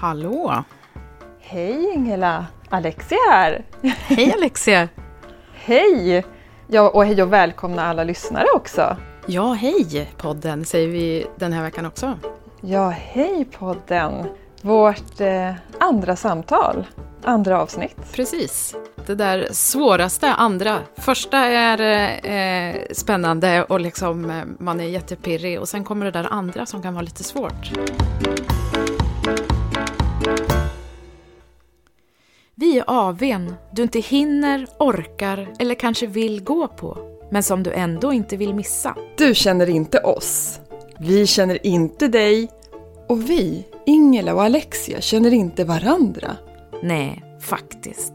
Hallå! Hej Ingela! Alexia här! Hej Alexia! hej! Ja, och hej och välkomna alla lyssnare också! Ja, hej podden säger vi den här veckan också. Ja, hej podden! Vårt eh, andra samtal, andra avsnitt. Precis. Det där svåraste andra. Första är eh, spännande och liksom, eh, man är jättepirrig och sen kommer det där andra som kan vara lite svårt. Vi är AWn du inte hinner, orkar eller kanske vill gå på, men som du ändå inte vill missa. Du känner inte oss. Vi känner inte dig. Och vi, Ingela och Alexia, känner inte varandra. Nej, faktiskt.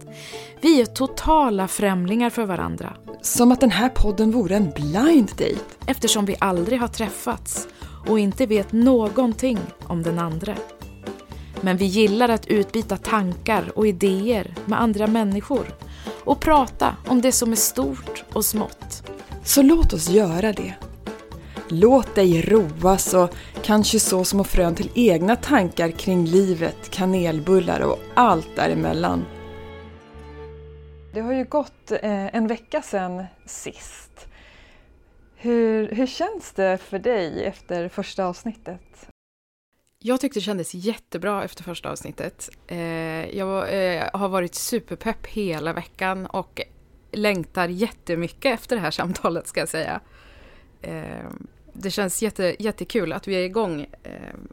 Vi är totala främlingar för varandra. Som att den här podden vore en blind date. Eftersom vi aldrig har träffats och inte vet någonting om den andra. Men vi gillar att utbyta tankar och idéer med andra människor och prata om det som är stort och smått. Så låt oss göra det. Låt dig roas och kanske så små frön till egna tankar kring livet, kanelbullar och allt däremellan. Det har ju gått eh, en vecka sedan sist. Hur, hur känns det för dig efter första avsnittet? Jag tyckte det kändes jättebra efter första avsnittet. Eh, jag eh, har varit superpepp hela veckan och längtar jättemycket efter det här samtalet ska jag säga. Eh, det känns jätte, jättekul att vi är igång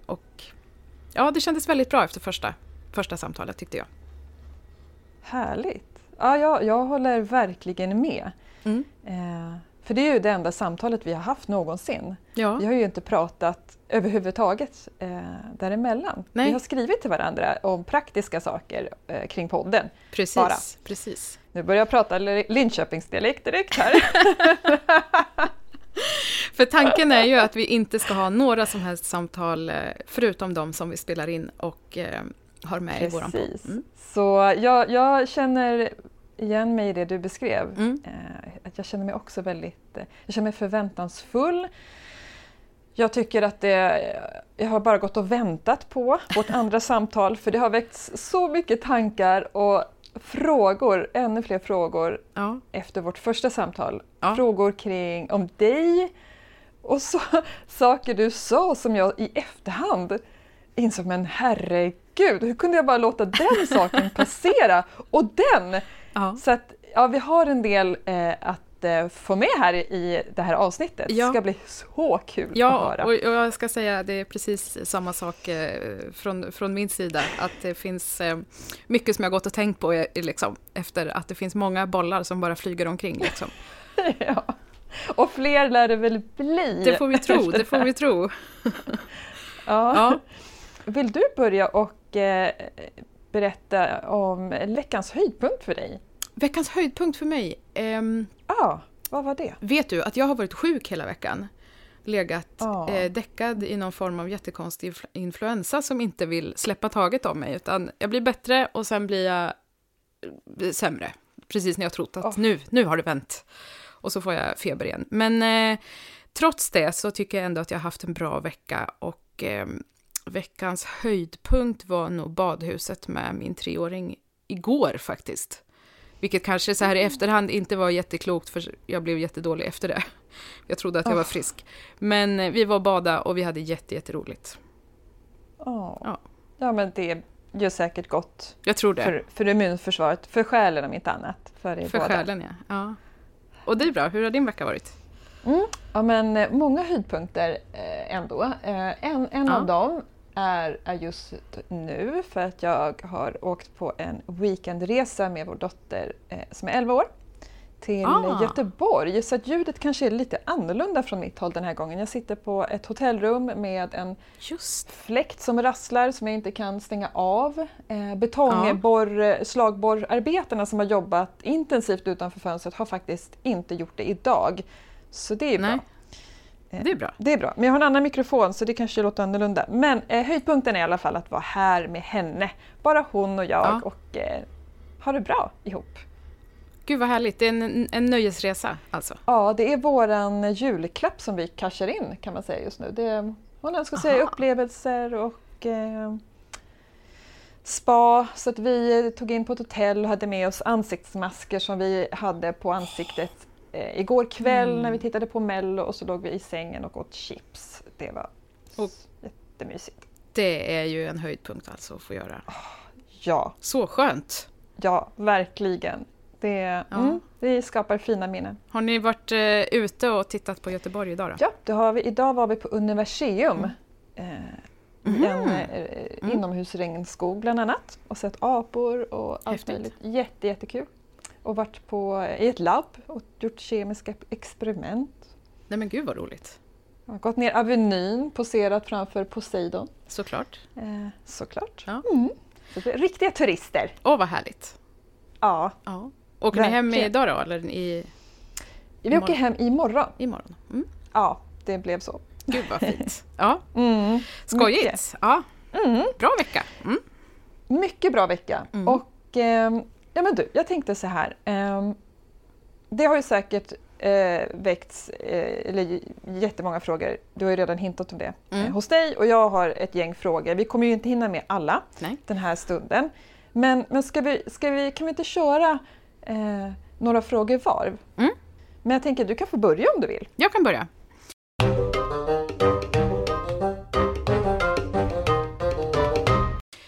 och ja, det kändes väldigt bra efter första, första samtalet tyckte jag. Härligt! Ja, jag, jag håller verkligen med. Mm. För det är ju det enda samtalet vi har haft någonsin. Ja. Vi har ju inte pratat överhuvudtaget eh, däremellan. Nej. Vi har skrivit till varandra om praktiska saker eh, kring podden. Precis, bara. precis. Nu börjar jag prata Linköpingsdialekt direkt här. För tanken är ju att vi inte ska ha några som helst samtal eh, förutom de som vi spelar in och eh, har med Precis. i våran podd. Mm. Så jag, jag känner igen mig i det du beskrev. Mm. Eh, att jag känner mig också väldigt eh, jag känner mig förväntansfull. Jag tycker att det, jag har bara gått och väntat på vårt andra samtal för det har väckts så mycket tankar och frågor, ännu fler frågor ja. efter vårt första samtal. Ja. Frågor kring om dig och så, saker du sa som jag i efterhand insåg, men herregud, hur kunde jag bara låta den saken passera? Och den! Ja. Så att, ja, vi har en del eh, att eh, få med här i det här avsnittet. Ja. Det ska bli så kul ja, att höra. Och, och jag ska säga det är precis samma sak eh, från, från min sida. Att det finns eh, mycket som jag gått och tänkt på eh, liksom, efter att det finns många bollar som bara flyger omkring. Liksom. ja. Och fler lär det väl bli? Det får vi tro, det får vi tro. ja. ja. Vill du börja och eh, berätta om veckans höjdpunkt för dig? Veckans höjdpunkt för mig? Um, ah, vad var det? Vet du att jag har varit sjuk hela veckan? Legat ah. eh, däckad i någon form av jättekonstig influensa som inte vill släppa taget om mig. Utan jag blir bättre och sen blir jag eh, sämre. Precis när jag trott att oh. nu, nu har det vänt. Och så får jag feber igen. Men eh, trots det så tycker jag ändå att jag har haft en bra vecka. Och eh, veckans höjdpunkt var nog badhuset med min treåring igår faktiskt. Vilket kanske så här i mm. efterhand inte var jätteklokt för jag blev jättedålig efter det. Jag trodde att jag var frisk. Men eh, vi var och bada och vi hade jätteroligt. Oh. Ja. ja, men det gör säkert gott. Jag tror det. För, för immunförsvaret, för själen om inte annat. För, för själen, ja. ja. Och det är bra, hur har din vecka varit? Mm. Ja, men eh, många höjdpunkter eh, ändå. Eh, en en ja. av dem är, är just nu för att jag har åkt på en weekendresa med vår dotter eh, som är 11 år till ah. Göteborg. Så att ljudet kanske är lite annorlunda från mitt håll den här gången. Jag sitter på ett hotellrum med en Just. fläkt som rasslar som jag inte kan stänga av. Eh, betongborr, ah. slagborrarbetarna som har jobbat intensivt utanför fönstret har faktiskt inte gjort det idag. Så det är Nej. bra. Det är bra. Det är bra. Men jag har en annan mikrofon så det kanske låter annorlunda. Men eh, höjdpunkten är i alla fall att vara här med henne. Bara hon och jag ja. och eh, ha det bra ihop. Gud vad härligt, det är en, en nöjesresa alltså? Ja, det är våran julklapp som vi cashar in kan man säga just nu. Det, hon önskar sig upplevelser och eh, spa så att vi tog in på ett hotell och hade med oss ansiktsmasker som vi hade på ansiktet eh, igår kväll mm. när vi tittade på Mello och så låg vi i sängen och åt chips. Det var och jättemysigt. Det är ju en höjdpunkt alltså att få göra. Ja. Så skönt! Ja, verkligen. Det, ja. mm, det skapar fina minnen. Har ni varit eh, ute och tittat på Göteborg idag? Då? Ja, det har vi. idag var vi på Universium. Mm. Eh, mm. en eh, mm. inomhusregnskog bland annat och sett apor och allt Häftigt. möjligt. Jätte, jättekul. Och varit på, i ett labb och gjort kemiska experiment. Nej men gud vad roligt! Jag har gått ner Avenyn, poserat framför Poseidon. Såklart. Eh, såklart. Ja. Mm. Så riktiga turister. Åh vad härligt! Ja. ja. Åker Verkligen. ni hem idag då? Eller i, vi åker hem imorgon. Imorgon. Mm. Ja, det blev så. Gud vad fint. Ja. Mm. Skojigt. Ja. Mm. Bra vecka. Mm. Mycket bra vecka. Mm. Och eh, ja, men du, jag tänkte så här. Eh, det har ju säkert eh, väckts eh, eller, jättemånga frågor. Du har ju redan hintat om det mm. eh, hos dig och jag har ett gäng frågor. Vi kommer ju inte hinna med alla Nej. den här stunden. Men, men ska vi, ska vi, kan vi inte köra eh, några frågor var? Mm. Men jag tänker du kan få börja om du vill. Jag kan börja.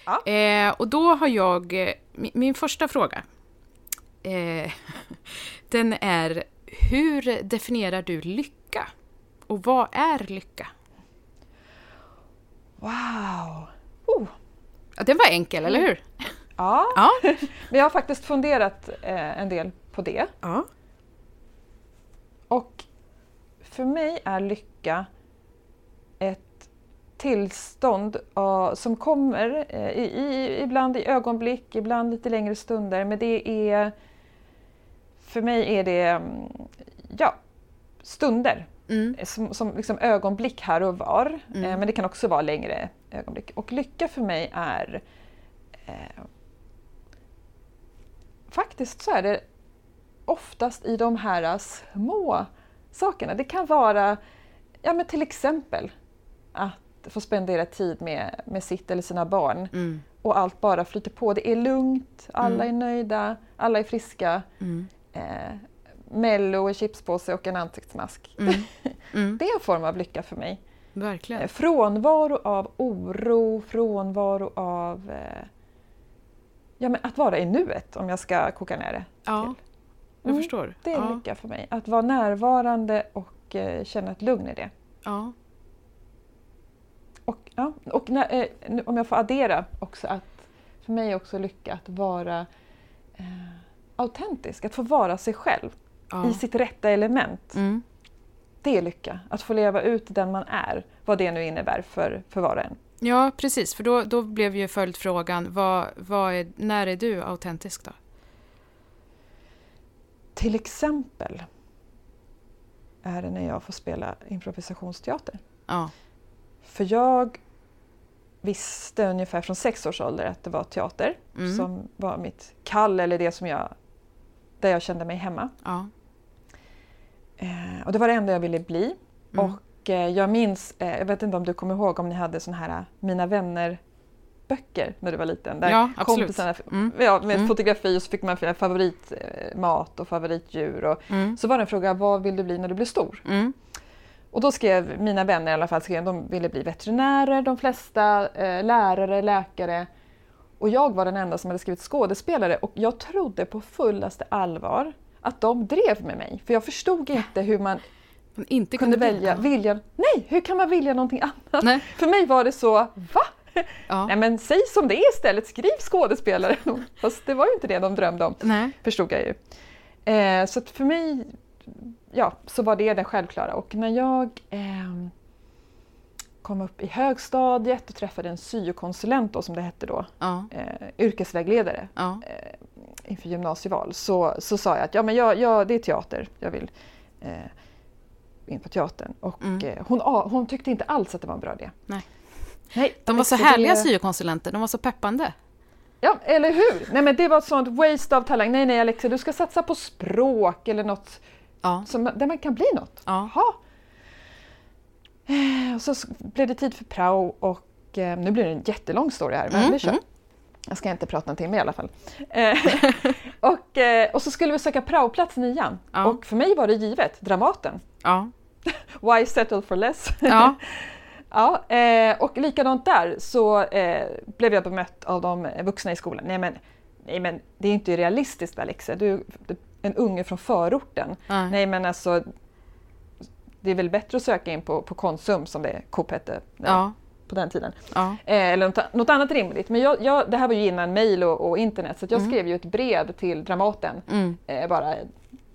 Ja. Eh, och då har jag, eh, min, min första fråga, eh, den är hur definierar du lycka? Och vad är lycka? Wow! Oh. Den var enkel, eller hur? Ja, ja. men jag har faktiskt funderat eh, en del på det. Ja. Och för mig är lycka tillstånd uh, som kommer uh, i, i, ibland i ögonblick, ibland lite längre stunder. Men det är, för mig är det mm, ja, stunder. Mm. Som, som liksom ögonblick här och var. Mm. Uh, men det kan också vara längre ögonblick. Och lycka för mig är faktiskt så är det oftast i de här små sakerna. Det kan vara ja, men till exempel att få spendera tid med, med sitt eller sina barn mm. och allt bara flyter på. Det är lugnt, alla mm. är nöjda, alla är friska. Mm. Eh, Mello, en chipspåse och en ansiktsmask. Mm. Mm. det är en form av lycka för mig. Verkligen. Eh, frånvaro av oro, frånvaro av eh, ja, men att vara i nuet om jag ska koka ner det. Ja, jag mm, förstår. Det är ja. lycka för mig. Att vara närvarande och eh, känna ett lugn i det. Ja. Och, ja, och när, eh, om jag får addera också att för mig är också lycka att vara eh, autentisk, att få vara sig själv ja. i sitt rätta element. Mm. Det är lycka, att få leva ut den man är, vad det nu innebär för, för var och en. Ja, precis. För då, då blev ju följdfrågan, vad, vad är, när är du autentisk då? Till exempel är det när jag får spela improvisationsteater. Ja. För jag visste ungefär från sex års ålder att det var teater mm. som var mitt kall eller det som jag, där jag kände mig hemma. Ja. Eh, och det var det enda jag ville bli. Mm. Och Eh, jag minns, eh, jag vet inte om du kommer ihåg om ni hade såna här eh, Mina vänner böcker när du var liten. Där ja, absolut. Mm. Ja, med mm. fotografi och så fick man favoritmat och favoritdjur. Och mm. Så var det en fråga, vad vill du bli när du blir stor? Mm. Och då skrev mina vänner i alla fall, skrev, de ville bli veterinärer, de flesta eh, lärare, läkare. Och jag var den enda som hade skrivit skådespelare och jag trodde på fullaste allvar att de drev med mig. För jag förstod inte hur man man inte kunde, kunde välja, vilja. Nej, hur kan man vilja någonting annat? Nej. För mig var det så, va? Ja. Nej men säg som det är istället, skriv skådespelare. Fast det var ju inte det de drömde om, Nej. förstod jag ju. Eh, så för mig ja, så var det det självklara. Och när jag eh, kom upp i högstadiet och träffade en syokonsulent då, som det hette då, ja. eh, yrkesvägledare ja. eh, inför gymnasieval, så, så sa jag att ja, men jag, jag, det är teater jag vill eh, in på teatern. Och mm. Eh, hon, hon tyckte inte alls att det var en bra idé. Nej. Nej, de var så härliga syokonsulenter, de var så peppande. Ja, eller hur? Nej men det var ett sånt waste av talang. Nej, nej Alexia, du ska satsa på språk eller något ja. som, där man kan bli något. Ja. Eh, och så blev det tid för prao och eh, nu blir det en jättelång story här, men mm, vi kör. Mm. Jag ska inte prata en timme i alla fall. Eh, och, eh, och så skulle vi söka praoplats nian. Ja. Och för mig var det givet, Dramaten. Ja. Why settle for less? Ja. ja, eh, och likadant där så blev jag bemött av de vuxna i skolan. Nej men, nej, men det är inte realistiskt Alexa, du är en unge från förorten. Nej, nej men alltså det är väl bättre att söka in på, på Konsum som det Coop hette. Ja på den tiden. Ja. Eh, eller något, något, annat rimligt. Men jag, jag, det här var ju innan mejl och, och, internet så jag mm. skrev ju ett brev till Dramaten. Mm. Eh, bara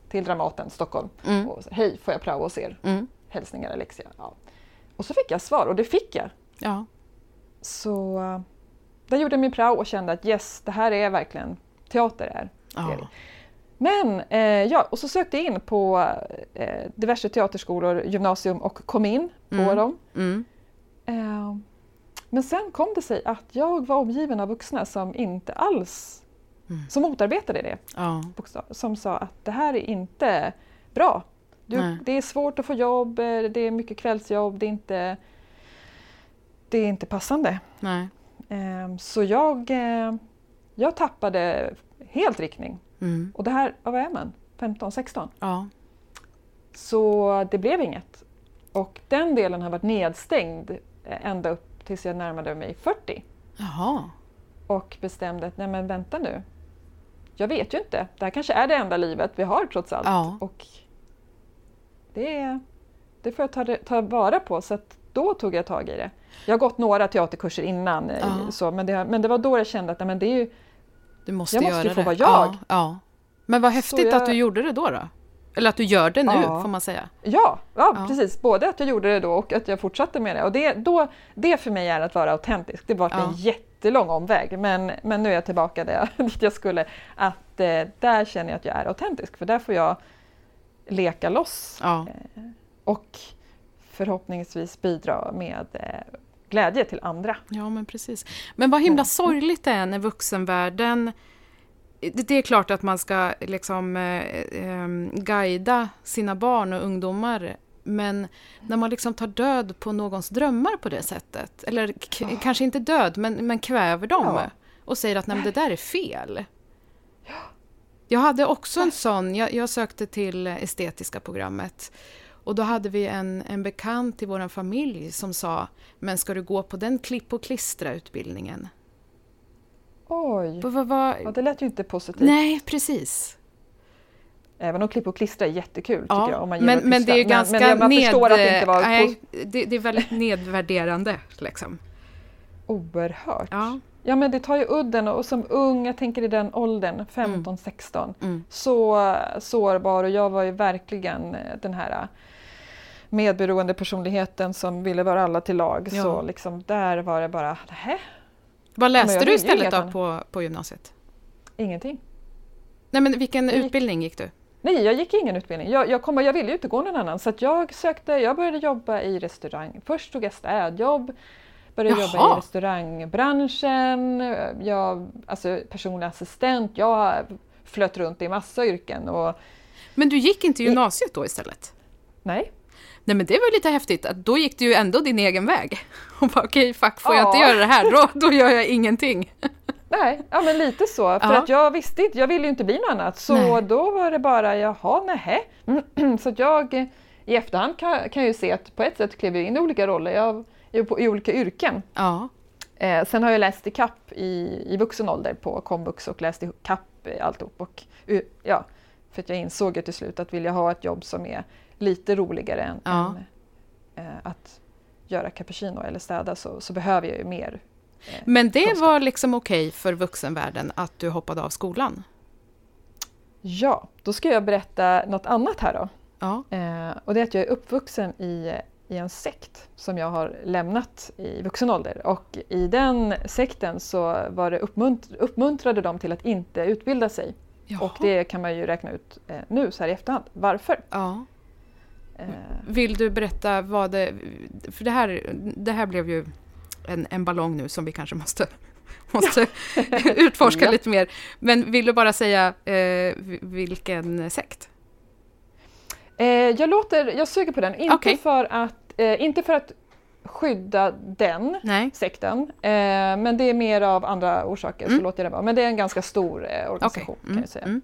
till Dramaten Stockholm. Mm. Och, Hej, får jag prao hos er? Mm. Hälsningar Alexia. Ja. Och så fick jag svar och det fick jag. Ja. Så uh, där gjorde jag min prao och kände att yes, det här är verkligen teater. Är. Ja. Men eh, ja, och så sökte jag in på eh, diverse teaterskolor, gymnasium och kom in på mm. dem. Mm. Eh, men sen kom det sig att jag var omgiven av vuxna som inte alls mm. som motarbetade det. Ja. Som sa att det här är inte bra. Du, det är svårt att få jobb, eh, det är mycket kvällsjobb, det är inte, det är inte passande. Eh, så jag, eh, jag tappade helt riktning. Mm. Och det här, vad är man? 15, 16? Ja. Så det blev inget. Och den delen har varit nedstängd ända upp tills jag närmade mig 40. Jaha. Och bestämde att nej men vänta nu. Jag vet ju inte. Det här kanske är det enda livet vi har trots allt. Ja. Och det, det får jag ta, ta vara på. Så då tog jag tag i det. Jag har gått några teaterkurser innan, eh, ja. så, men, det, men det var då jag kände att nej, men det är ju, du måste jag måste ju få vara jag. Ja, ja. Men vad häftigt jag, att du gjorde det då. då. Eller att du gör det nu, ja. får man säga. Ja, ja, ja, precis. Både att jag gjorde det då och att jag fortsatte med det. Och det, då, det för mig är att vara autentisk. Det var ja. en jättelång omväg, men, men nu är jag tillbaka där dit jag skulle. Att eh, där känner jag att jag är autentisk, för där får jag leka loss. Ja. Eh, och förhoppningsvis bidra med eh, glädje till andra. Ja, men precis. Men vad himla sorgligt det är när vuxenvärlden det är klart att man ska liksom eh, eh, guida sina barn och ungdomar men när man liksom tar död på någons drömmar på det sättet, eller oh. kanske inte död, men, men kväver dem ja. och säger att Nej, det där är fel. Jag hade också en sån, jag, jag, sökte till estetiska programmet och då hade vi en, en bekant i vår familj som sa, men ska du gå på den klipp och klistra-utbildningen? Oj, va, va, va? Ja, det lät ju inte positivt. Nej, precis. Även om klipp och klistra är jättekul ja, tycker jag. Om man men, men det är ju ganska men, men ned... att det, inte var nej, det, det, är väldigt nedvärderande. Liksom. Oerhört. Ja. ja men det tar ju udden och som ung, jag tänker i den åldern, 15-16, mm. mm. så sårbar och jag var ju verkligen eh, den här eh, medberoende personligheten som ville vara alla till lag. Ja. Så liksom där var det bara, nähä, vad läste du istället då på, på gymnasiet? Ingenting. Nej men vilken gick... utbildning gick du? Nej, jag gick ingen utbildning. Jag, jag, kom, jag ville ju inte gå någon annan så jag sökte, jag började jobba i restaurang. Först tog jag städjobb, började Jaha. jobba i restaurangbranschen, jag, alltså personlig assistent, jag flöt runt i massa yrken. Och, Men du gick inte gymnasiet då istället? Nej. Nej men det var lite häftigt, att då gick du ju ändå din egen väg. Och bara okej, okay, fuck, får ja. jag inte göra det här, då, då gör jag ingenting. Nej, ja men lite så. För ja. att jag visste inte, jag ville ju inte bli något annat. Så nej. då var det bara, jaha, nähä. Så att jag i efterhand kan, kan jag ju se att på ett sätt klev jag in i olika roller, jag, i, i olika yrken. Ja. Eh, sen har jag läst i kapp i, i vuxen ålder på komvux och läst i kapp alltihop. Och, ja, för att jag insåg ju till slut att vill jag ha ett jobb som är lite roligare än, ja. än äh, att göra cappuccino eller städa så, så behöver jag ju mer. Eh, Men det kunskap. var liksom okej okay för vuxenvärlden att du hoppade av skolan? Ja, då ska jag berätta något annat här då. Ja. Eh, och det är att jag är uppvuxen i, i en sekt som jag har lämnat i vuxen ålder. Och i den sekten så var det uppmunt uppmuntrade de till att inte utbilda sig. Jaha. Och det kan man ju räkna ut eh, nu så här i efterhand. Varför? Ja. Eh. Vill du berätta vad det... För det här, det här blev ju en, en ballong nu som vi kanske måste, måste utforska ja. lite mer. Men vill du bara säga eh, vilken sekt? Eh, jag, låter, jag suger på den, inte, okay. för att, eh, inte för att skydda den Nej. sekten. Eh, men det är mer av andra orsaker, mm. så låter det vara. Men det är en ganska stor eh, organisation okay. mm. kan jag säga. Mm.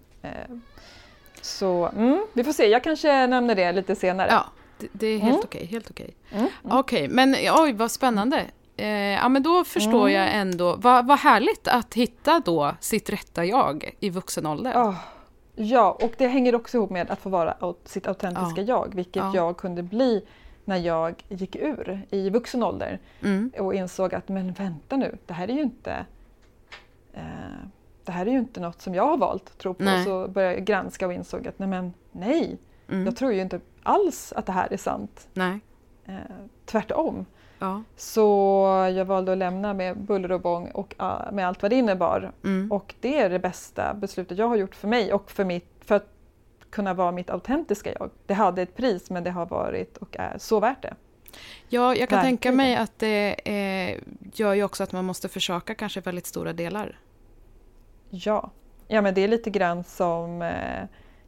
Så mm, vi får se, jag kanske nämner det lite senare. Ja, det, det är helt mm. okej. Helt okej. Mm. Okej, okay, men oj vad spännande. Eh, ja men då förstår jag ändå, vad, vad härligt att hitta då sitt rätta jag i vuxen ålder. Oh. Ja, och det hänger också ihop med att få vara sitt autentiska ja. jag, vilket ja. jag kunde bli när jag gick ur i vuxen ålder mm. och insåg att men vänta nu, det här är ju inte eh, det här är ju inte något som jag har valt att tro på. Nej. Så började jag granska och insåg att nej, men, nej mm. jag tror ju inte alls att det här är sant. Nej. Eh, tvärtom. Ja. Så jag valde att lämna med buller och bång och uh, med allt vad det innebar. Mm. Och det är det bästa beslutet jag har gjort för mig och för, mitt, för att kunna vara mitt autentiska jag. Det hade ett pris men det har varit och är så värt det. Ja, jag kan Verkligen. tänka mig att det eh, gör ju också att man måste försöka kanske väldigt stora delar. Ja, ja men det är lite grann som, eh,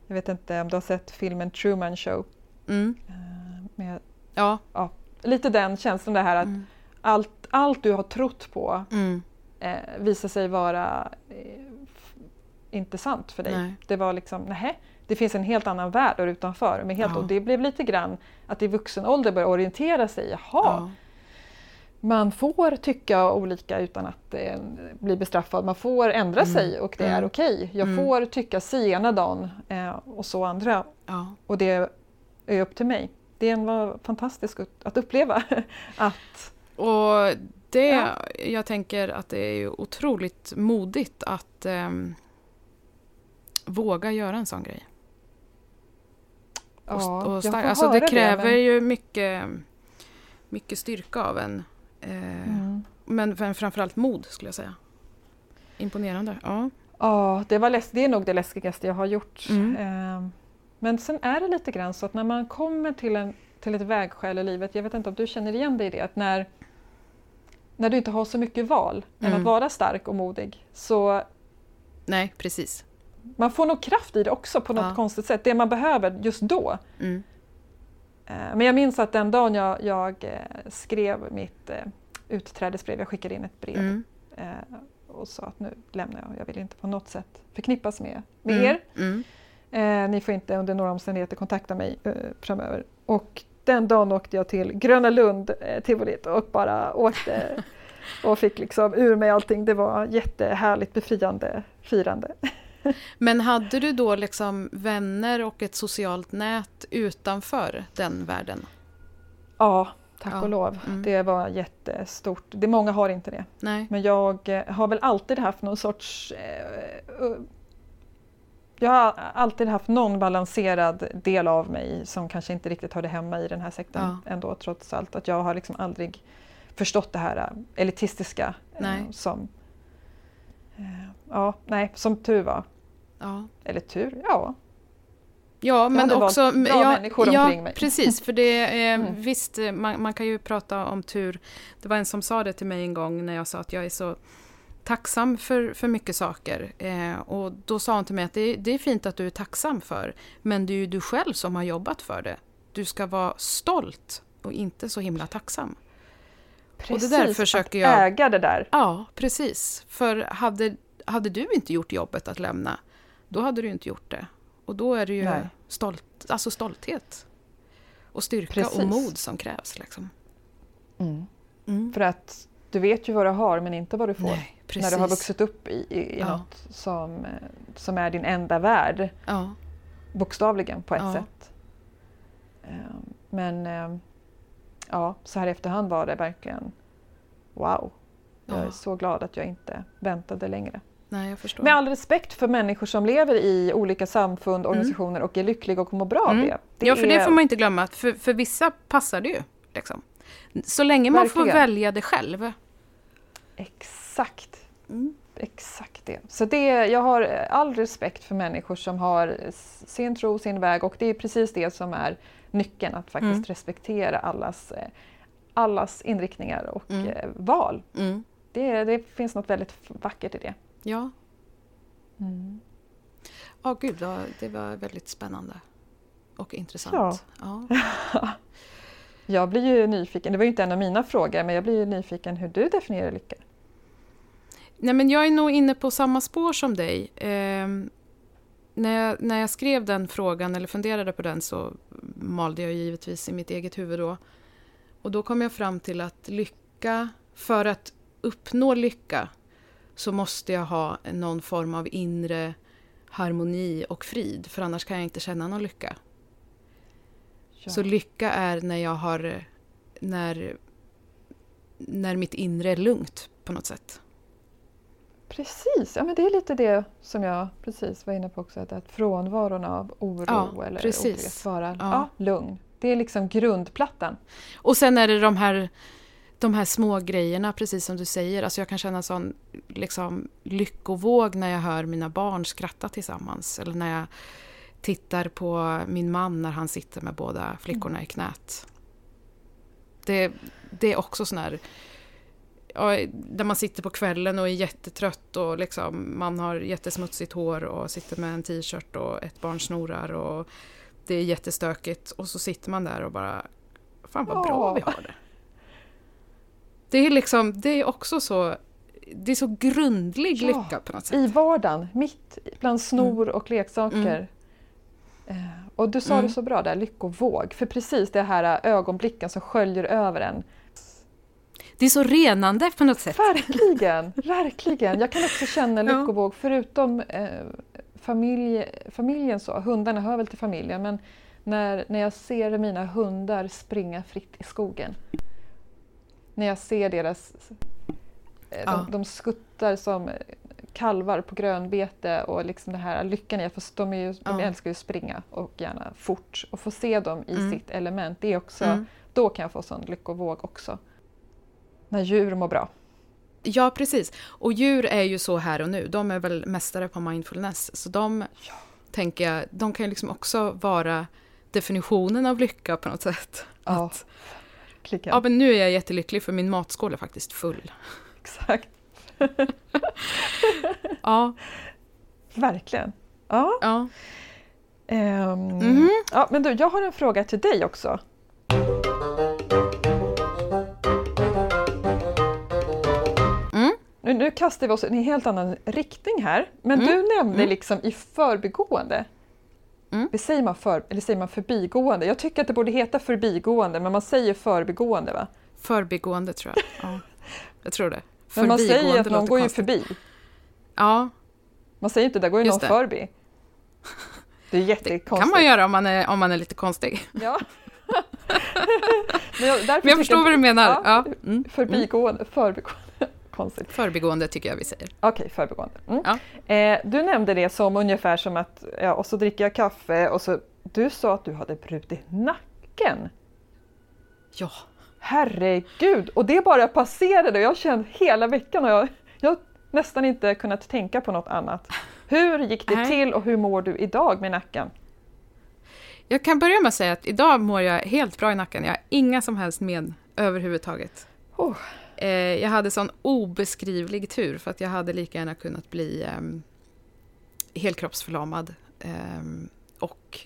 jag vet inte om du har sett filmen Truman Show? Mm. Eh, med, ja. ja. Lite den känslan det här att mm. allt, allt du har trott på mm. eh, visar sig vara eh, inte sant för dig. Nej. Det var liksom, nej det finns en helt annan värld där utanför. Men helt, ja. Och det blev lite grann att i vuxen ålder börja orientera sig. Jaha, ja. Man får tycka olika utan att eh, bli bestraffad. Man får ändra mm. sig och det mm. är okej. Okay. Jag mm. får tycka si ena dagen eh, och så andra. Ja. Och det är upp till mig. Det var fantastiskt att uppleva. att, och det, ja. jag tänker att det är otroligt modigt att eh, våga göra en sån grej. Ja, och, och stark. Alltså det kräver det, men... ju mycket, mycket styrka av en. Eh, mm. Men framförallt mod skulle jag säga. Imponerande. Ja, ja det, var läs det är nog det läskigaste jag har gjort. Mm. Eh, men sen är det lite grann så att när man kommer till, en, till ett vägskäl i livet, jag vet inte om du känner igen dig i det, att när, när du inte har så mycket val mm. än att vara stark och modig så Nej, precis man får nog kraft i det också på något ja. konstigt sätt, det man behöver just då. Mm. Eh, men jag minns att den dagen jag, jag eh, skrev mitt eh, utträdesbrev, jag skickade in ett brev mm. och sa att nu lämnar jag, jag vill inte på något sätt förknippas med, med mm. er. Mm. Ni får inte under några omständigheter kontakta mig framöver. Och den dagen åkte jag till Gröna Lund, tivolit och bara åkte och fick liksom ur mig allting. Det var jättehärligt befriande firande. Men hade du då liksom vänner och ett socialt nät utanför den världen? Ja, tack ja. och lov. Mm. Det var jättestort. Det, många har inte det. Nej. Men jag eh, har väl alltid haft någon sorts eh, jag har alltid haft någon balanserad del av mig som kanske inte riktigt hörde hemma i den här sektorn ja. ändå trots allt. Att jag har liksom aldrig förstått det här eh, elitistiska eh, som eh, Ja, nej, som tur var. Ja. Eller tur, ja. Ja, men också... Bra ja, människor ja, omkring mig. precis. För det är, mm. visst, man, man, kan ju prata om tur. Det var en som sa det till mig en gång när jag sa att jag är så tacksam för, för mycket saker. Eh, och då sa hon till mig att det, det, är fint att du är tacksam för, men det är ju du själv som har jobbat för det. Du ska vara stolt och inte så himla tacksam. Precis, och det där försöker att jag... äga det där. Ja, precis. För hade, hade du inte gjort jobbet att lämna, då hade du inte gjort det. Och då är det ju stolt, alltså stolthet och styrka Precis. och mod som krävs. Liksom. Mm. Mm. För att du vet ju vad du har men inte vad du får. Nej, när du har vuxit upp i, i, i ja. något som, som är din enda värld. Ja. Bokstavligen på ett ja. sätt. Ehm, men ehm, ja, så här i efterhand var det verkligen wow. Jag är så glad att jag inte väntade längre. Nej, jag förstår. Med all respekt för människor som lever i olika samfund, mm. organisationer och är lyckliga och mår bra mm. av det. det. Ja, för är... det får man inte glömma. För, för vissa passar det ju. Liksom. Så länge man Verkligen. får välja det själv. Exakt. Mm. Exakt det. Så det, jag har all respekt för människor som har sin tro, sin väg och det är precis det som är nyckeln, att faktiskt mm. respektera allas, eh, allas inriktningar och mm. Eh, val. Mm. Det, det finns något väldigt vackert i det. Ja. Mm. Ja, oh, gud, det var väldigt spännande och intressant. Ja. ja. Jag blir ju nyfiken, det var ju inte en av mina frågor, men jag blir ju nyfiken hur du definierar lycka. Nej, men jag är nog inne på samma spår som dig. Eh, när, jag, när jag skrev den frågan, eller funderade på den, så malde jag givetvis i mitt eget huvud då. Och då kom jag fram till att lycka, för att uppnå lycka, så måste jag ha någon form av inre harmoni och frid, för annars kan jag inte känna någon lycka. Ja. Så lycka är när jag har... När, när mitt inre är lugnt på något sätt. Precis, ja men det är lite det som jag precis var inne på också, att, att frånvaron av oro ja, eller precis. vara ja. ja, lugn. Det är liksom grundplattan. Och sen är det de här, de här små grejerna, precis som du säger. Alltså jag kan känna sån liksom, lyckovåg när jag hör mina barn skratta tillsammans. Eller när jag tittar på min man när han sitter med båda flickorna i knät. Det, det är också sån här... Där man sitter på kvällen och är jättetrött och liksom, man har jättesmutsigt hår och sitter med en t-shirt och ett barn snorar och det är jättestökigt och så sitter man där och bara Fan vad bra vi har det. Det är liksom, det är också så det är så grundlig ja, lycka på något sätt. I vardagen, mitt bland snor mm. och leksaker. Mm. Eh, och du sa mm. det så bra där, lyckovåg. För precis det här ögonblicken som sköljer över en. Det är så renande på något sätt. Verkligen, verkligen. Jag kan också känna lyckovåg förutom eh, familj, familjen så, hundarna hör väl till familjen, men när, när jag ser mina hundar springa fritt i skogen. När jag ser deras... Eh, ja. De, de skuttar som kalvar på grönbete och liksom det här lyckan i att de, är ju, de älskar ju att springa och gärna fort och få se dem i mm. sitt element, det är också, mm. då kan jag få sån lyckovåg också. När djur mår bra. Ja, precis. Och djur är ju så här och nu. De är väl mästare på mindfulness. Så de, ja. tänker jag, de kan ju liksom också vara definitionen av lycka på något sätt. Ja, att, ja, men nu är jag jättelycklig för min matskål är faktiskt full. Exakt. ja. Verkligen. Ja. Ja. Um, mm ja. Men du, jag har en fråga till dig också. Nu, nu kastar vi oss i en helt annan riktning här. Men mm. du nämnde mm. liksom i förbigående. Mm. Säger, man för, eller säger man förbigående? Jag tycker att det borde heta förbigående, men man säger förbigående va? Förbigående tror jag. Ja, jag tror det. Men man säger att någon går ju förbi. Ja. Man säger inte där går ju någon det. förbi. Det är jättekonstigt. Det kan man göra om man är, om man är lite konstig. Ja. men jag, men jag förstår vad du menar. Ja, ja. Mm. Förbigående, förbigående konstigt. Förbigående tycker jag vi säger. Okej, okay, förbigående. Mm. Ja. Eh, du nämnde det som ungefär som att, ja, och så dricker jag kaffe och så, du sa att du hade brutit nacken. Ja. Herregud! Och det bara passerade och jag känt hela veckan och jag, jag nästan inte kunnat tänka på något annat. Hur gick det Nej. till och hur mår du idag med nacken? Jag kan börja med att säga att idag mår jag helt bra i nacken. Jag har inga som helst men överhuvudtaget. Oh. Eh, jag hade sån obeskrivlig tur för att jag hade lika gärna kunnat bli eh, helkroppsförlamad eh, och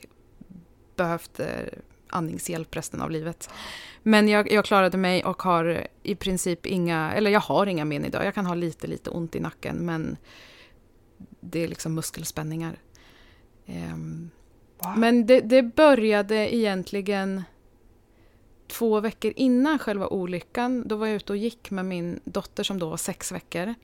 behövt eh, andningshjälp resten av livet. Men jag, jag, klarade mig och har i princip inga, eller jag har inga men idag. Jag kan ha lite, lite ont i nacken men det är liksom muskelspänningar. Um, wow. Men det, det, började egentligen två veckor innan själva olyckan. Då var jag ute och gick med min dotter som då var sex veckor. Mm.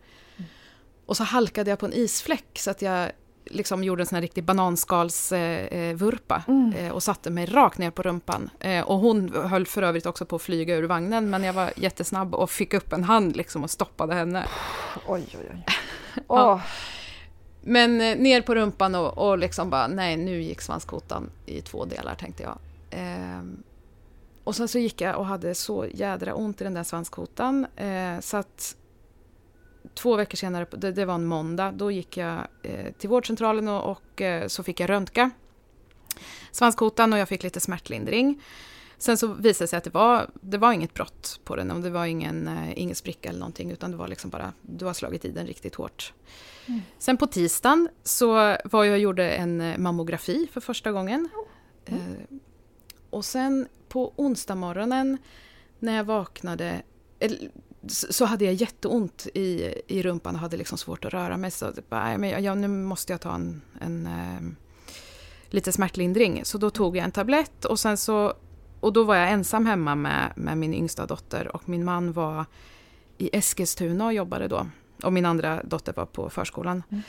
Och så halkade jag på en isfläck så att jag liksom gjorde en sån här riktig bananskalsvurpa eh, mm. eh, och satte mig rakt ner på rumpan. Eh, och hon höll för övrigt också på att flyga ur vagnen men jag var jättesnabb och fick upp en hand liksom och stoppade henne. Oj, oj, oj. ja. Men eh, ner på rumpan och, och liksom bara, nej nu gick svanskotan i två delar tänkte jag. Och sen så gick jag och hade så jädra ont i den där svanskotan eh, så att två veckor senare, det, det var en måndag, då gick jag eh, till vårdcentralen och, och eh, så fick jag röntga svanskotan och jag fick lite smärtlindring. Sen så visade det sig att det var, det var inget brott på den och det var ingen, eh, ingen spricka eller någonting utan det var liksom bara, du har slagit i den riktigt hårt. Mm. Sen på tisdagen så var jag och gjorde en mammografi för första gången. Mm. Och sen på onsdag morgonen när jag vaknade så hade jag jätteont i, i rumpan och hade liksom svårt att röra mig. Så bara, men jag, nu måste jag ta en, en eh, lite smärtlindring. Så då tog jag en tablett och sen så och då var jag ensam hemma med, med min yngsta dotter och min man var i Eskilstuna och jobbade då. Och min andra dotter var på förskolan. Mm.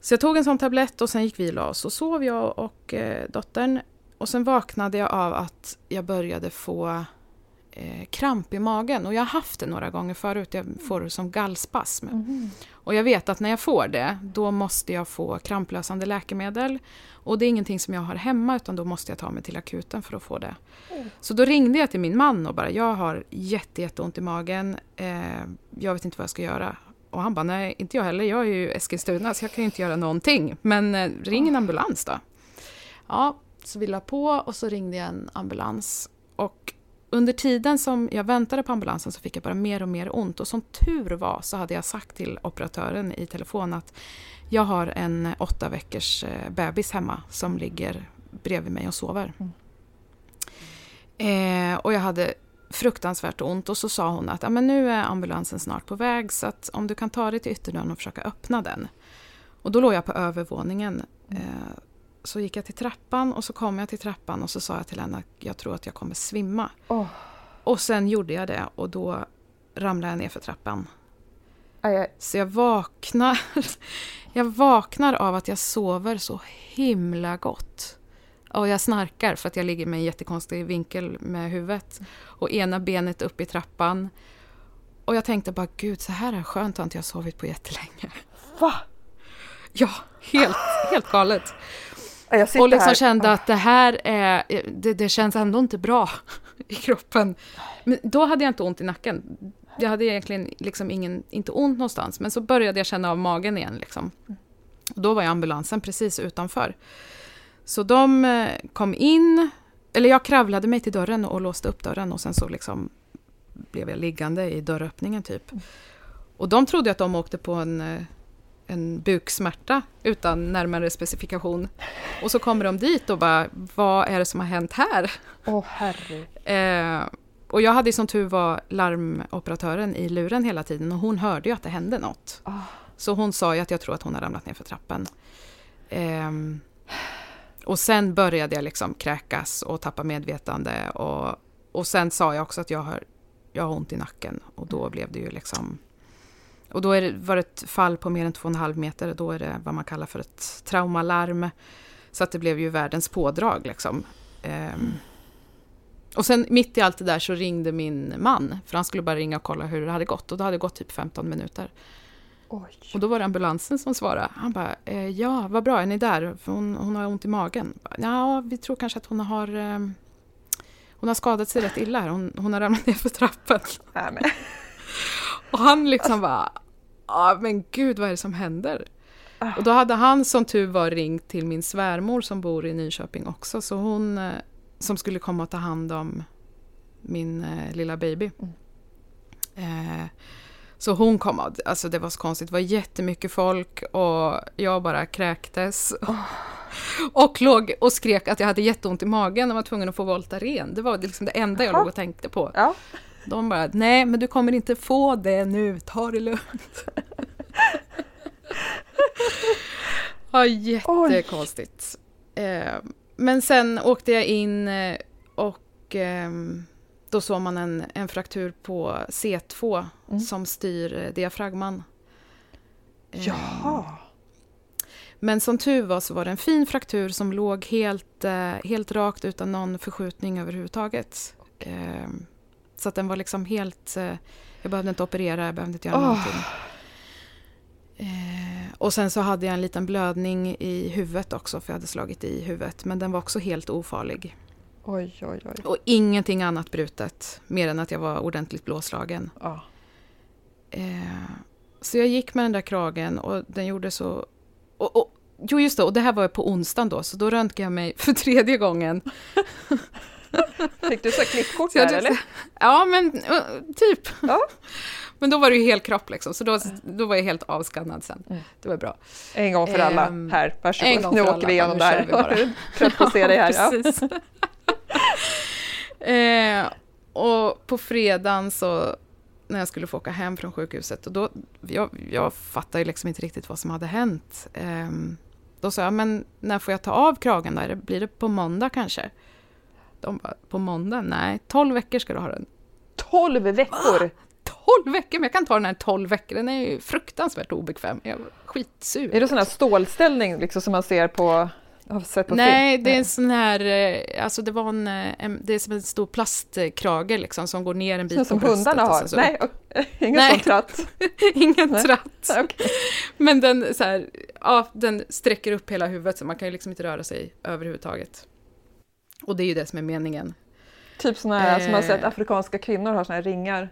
Så jag tog en sån tablett och sen gick vi och la oss och sov jag och eh, dottern. Och sen vaknade jag av att jag började få eh, kramp i magen. Och jag har haft det några gånger förut, jag får det som gallspasm. Mm. Och jag vet att när jag får det, då måste jag få kramplösande läkemedel. Och det är ingenting som jag har hemma, utan då måste jag ta mig till akuten för att få det. Mm. Så då ringde jag till min man och bara, jag har jätte, jätteont i magen. Eh, jag vet inte vad jag ska göra. Och han bara, nej, inte jag heller. Jag är ju Eskilstuna, så jag kan ju inte göra någonting. Men eh, ring en ambulans då. Ja, så vi la på och så ringde jag en ambulans. Och under tiden som jag väntade på ambulansen så fick jag bara mer och mer ont. Och som tur var så hade jag sagt till operatören i telefon att jag har en åtta veckors eh, bebis hemma som ligger bredvid mig och sover. Mm. Eh, och jag hade fruktansvärt ont och så sa hon att ja, men nu är ambulansen snart på väg så att om du kan ta dig till ytterdörren och försöka öppna den. Och då låg jag på övervåningen. Mm. Eh, så gick jag till trappan och så kom jag till trappan och så sa jag till henne att jag tror att jag kommer svimma. Oh. Och sen gjorde jag det och då ramlade jag ner för trappan. Aj, aj. Så jag vaknar, jag vaknar av att jag sover så himla gott. Och jag snarkar för att jag ligger med en jättekonstig vinkel med huvudet. Och ena benet upp i trappan. Och jag tänkte bara, gud så här är skönt har inte jag sovit på jättelänge. Va? Ja, helt, helt galet och liksom här. kände att det här är, det, det, känns ändå inte bra i kroppen. Men då hade jag inte ont i nacken. Jag hade egentligen liksom ingen, inte ont någonstans, men så började jag känna av magen igen. Liksom. Och då var jag ambulansen precis utanför. Så de eh, kom in, eller jag kravlade mig till dörren och låste upp dörren och sen så liksom blev jag liggande i dörröppningen typ. Mm. Och de trodde att de åkte på en eh, en buksmärta utan närmare specifikation. Och så kommer de dit och bara, vad är det som har hänt här? Åh oh, herre. Eh, och jag hade som tur var larmoperatören i luren hela tiden och hon hörde ju att det hände något. Oh. Så hon sa ju att jag tror att hon har ramlat ner för trappen. Eh, och sen började jag liksom kräkas och tappa medvetande och, och sen sa jag också att jag har, jag har ont i nacken och då blev det ju liksom och då är det, var det ett fall på mer än 2,5 meter. Då är det vad man kallar för ett traumalarm. Så att det blev ju världens pådrag liksom. Um, och sen mitt i allt det där så ringde min man. För han skulle bara ringa och kolla hur det hade gått. Och då hade det gått typ 15 minuter. Oj. Och då var det ambulansen som svarade. Han bara, eh, ja vad bra, är ni där? För hon, hon har ont i magen. Ja, vi tror kanske att hon har eh, hon har skadat sig rätt illa här. Hon, hon har ramlat ner för trappen. Ja, och han liksom bara, ja men gud vad är det som händer? Och då hade han som tur var ringt till min svärmor som bor i Nyköping också, så hon eh, som skulle komma och ta hand om min eh, lilla baby. Mm. Eh, så hon kom, alltså det var så konstigt, det var jättemycket folk och jag bara kräktes. Oh. Och låg och skrek att jag hade jätteont i magen och var tvungen att få Voltaren. Det var liksom det enda jag låg och tänkte på. Ja. De bara, nej men du kommer inte få det nu, ta det lugnt. ja, jättekonstigt. Eh, men sen åkte jag in eh, och eh, då såg man en, en fraktur på C2 mm. som styr eh, diafragman. Jaha! Men som tur var så var det en fin fraktur som låg helt, helt rakt utan någon förskjutning överhuvudtaget. Okay. Så att den var liksom helt... Eh, jag behövde inte operera, jag behövde inte göra oh. någonting. Eh, och sen så hade jag en liten blödning i huvudet också, för jag hade slagit i huvudet. Men den var också helt ofarlig. Oj, oj, oj. Och ingenting annat brutet, mer än att jag var ordentligt blåslagen. Oh. Eh, så jag gick med den där kragen och den gjorde så... Och, och, jo, just det, och det här var på onsdagen då, så då röntgade jag mig för tredje gången. Fick du så klippkort där eller? Ja, men typ. Ja. Men då var det ju hel kropp liksom, så då, då var jag helt avskannad sen. Mm. Det var bra. En gång för alla, um, här, varsågod. Nu åker vi igenom det här. Trött på att se dig här. Ja. Eh, och på fredagen så när jag skulle få åka hem från sjukhuset, och då, jag, jag fattade liksom inte riktigt vad som hade hänt. Eh, då sa jag, men när får jag ta av kragen då? Blir det på måndag kanske? De bara, på måndag? Nej, 12 veckor ska du ha den. 12 veckor? Ah, 12 veckor? Men jag kan ta den här 12 veckor, den är ju fruktansvärt obekväm. Jag är skitsur. Är det sån här stålställning liksom som man ser på Nej, det är en sån här, eh, alltså det var en, eh, en, det är som en stor plastkrage liksom som går ner en bit som på Som hundarna har? Så. Nej, ingen Nej. sån tratt? ingen Nej. tratt. Okay. Men den, så här, ja, den sträcker upp hela huvudet så man kan ju liksom inte röra sig överhuvudtaget. Och det är ju det som är meningen. Typ såna här eh, som man sett afrikanska kvinnor har såna här ringar.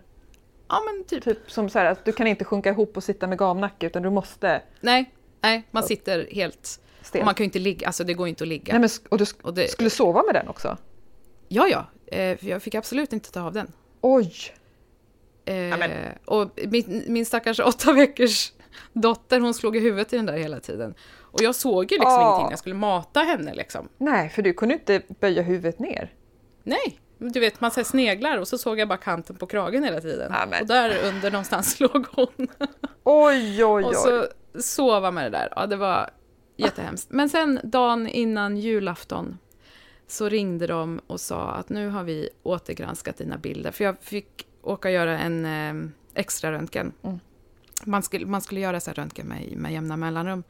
Ja men typ. Typ som så här att du kan inte sjunka ihop och sitta med gamnacke utan du måste... Nej, nej man sitter helt Stel. man kan ju inte ligga, alltså det går inte att ligga. Nej, men, och du sk och det, skulle sova med den också? Ja, ja. Eh, jag fick absolut inte ta av den. Oj! Eh, och min, min stackars åtta veckors dotter, hon slog i huvudet i den där hela tiden. Och jag såg ju liksom oh. ingenting när jag skulle mata henne liksom. Nej, för du kunde inte böja huvudet ner. Nej, du vet man ser sneglar och så såg jag bara kanten på kragen hela tiden. Amen. Och där under någonstans låg hon. Oj, oj, oj. Och så sova med det där. Ja, det var Jättehemskt. Men sen dagen innan julafton så ringde de och sa att nu har vi återgranskat dina bilder. För jag fick åka och göra en eh, extra röntgen. Mm. Man, skulle, man skulle göra så här röntgen med, med jämna mellanrum.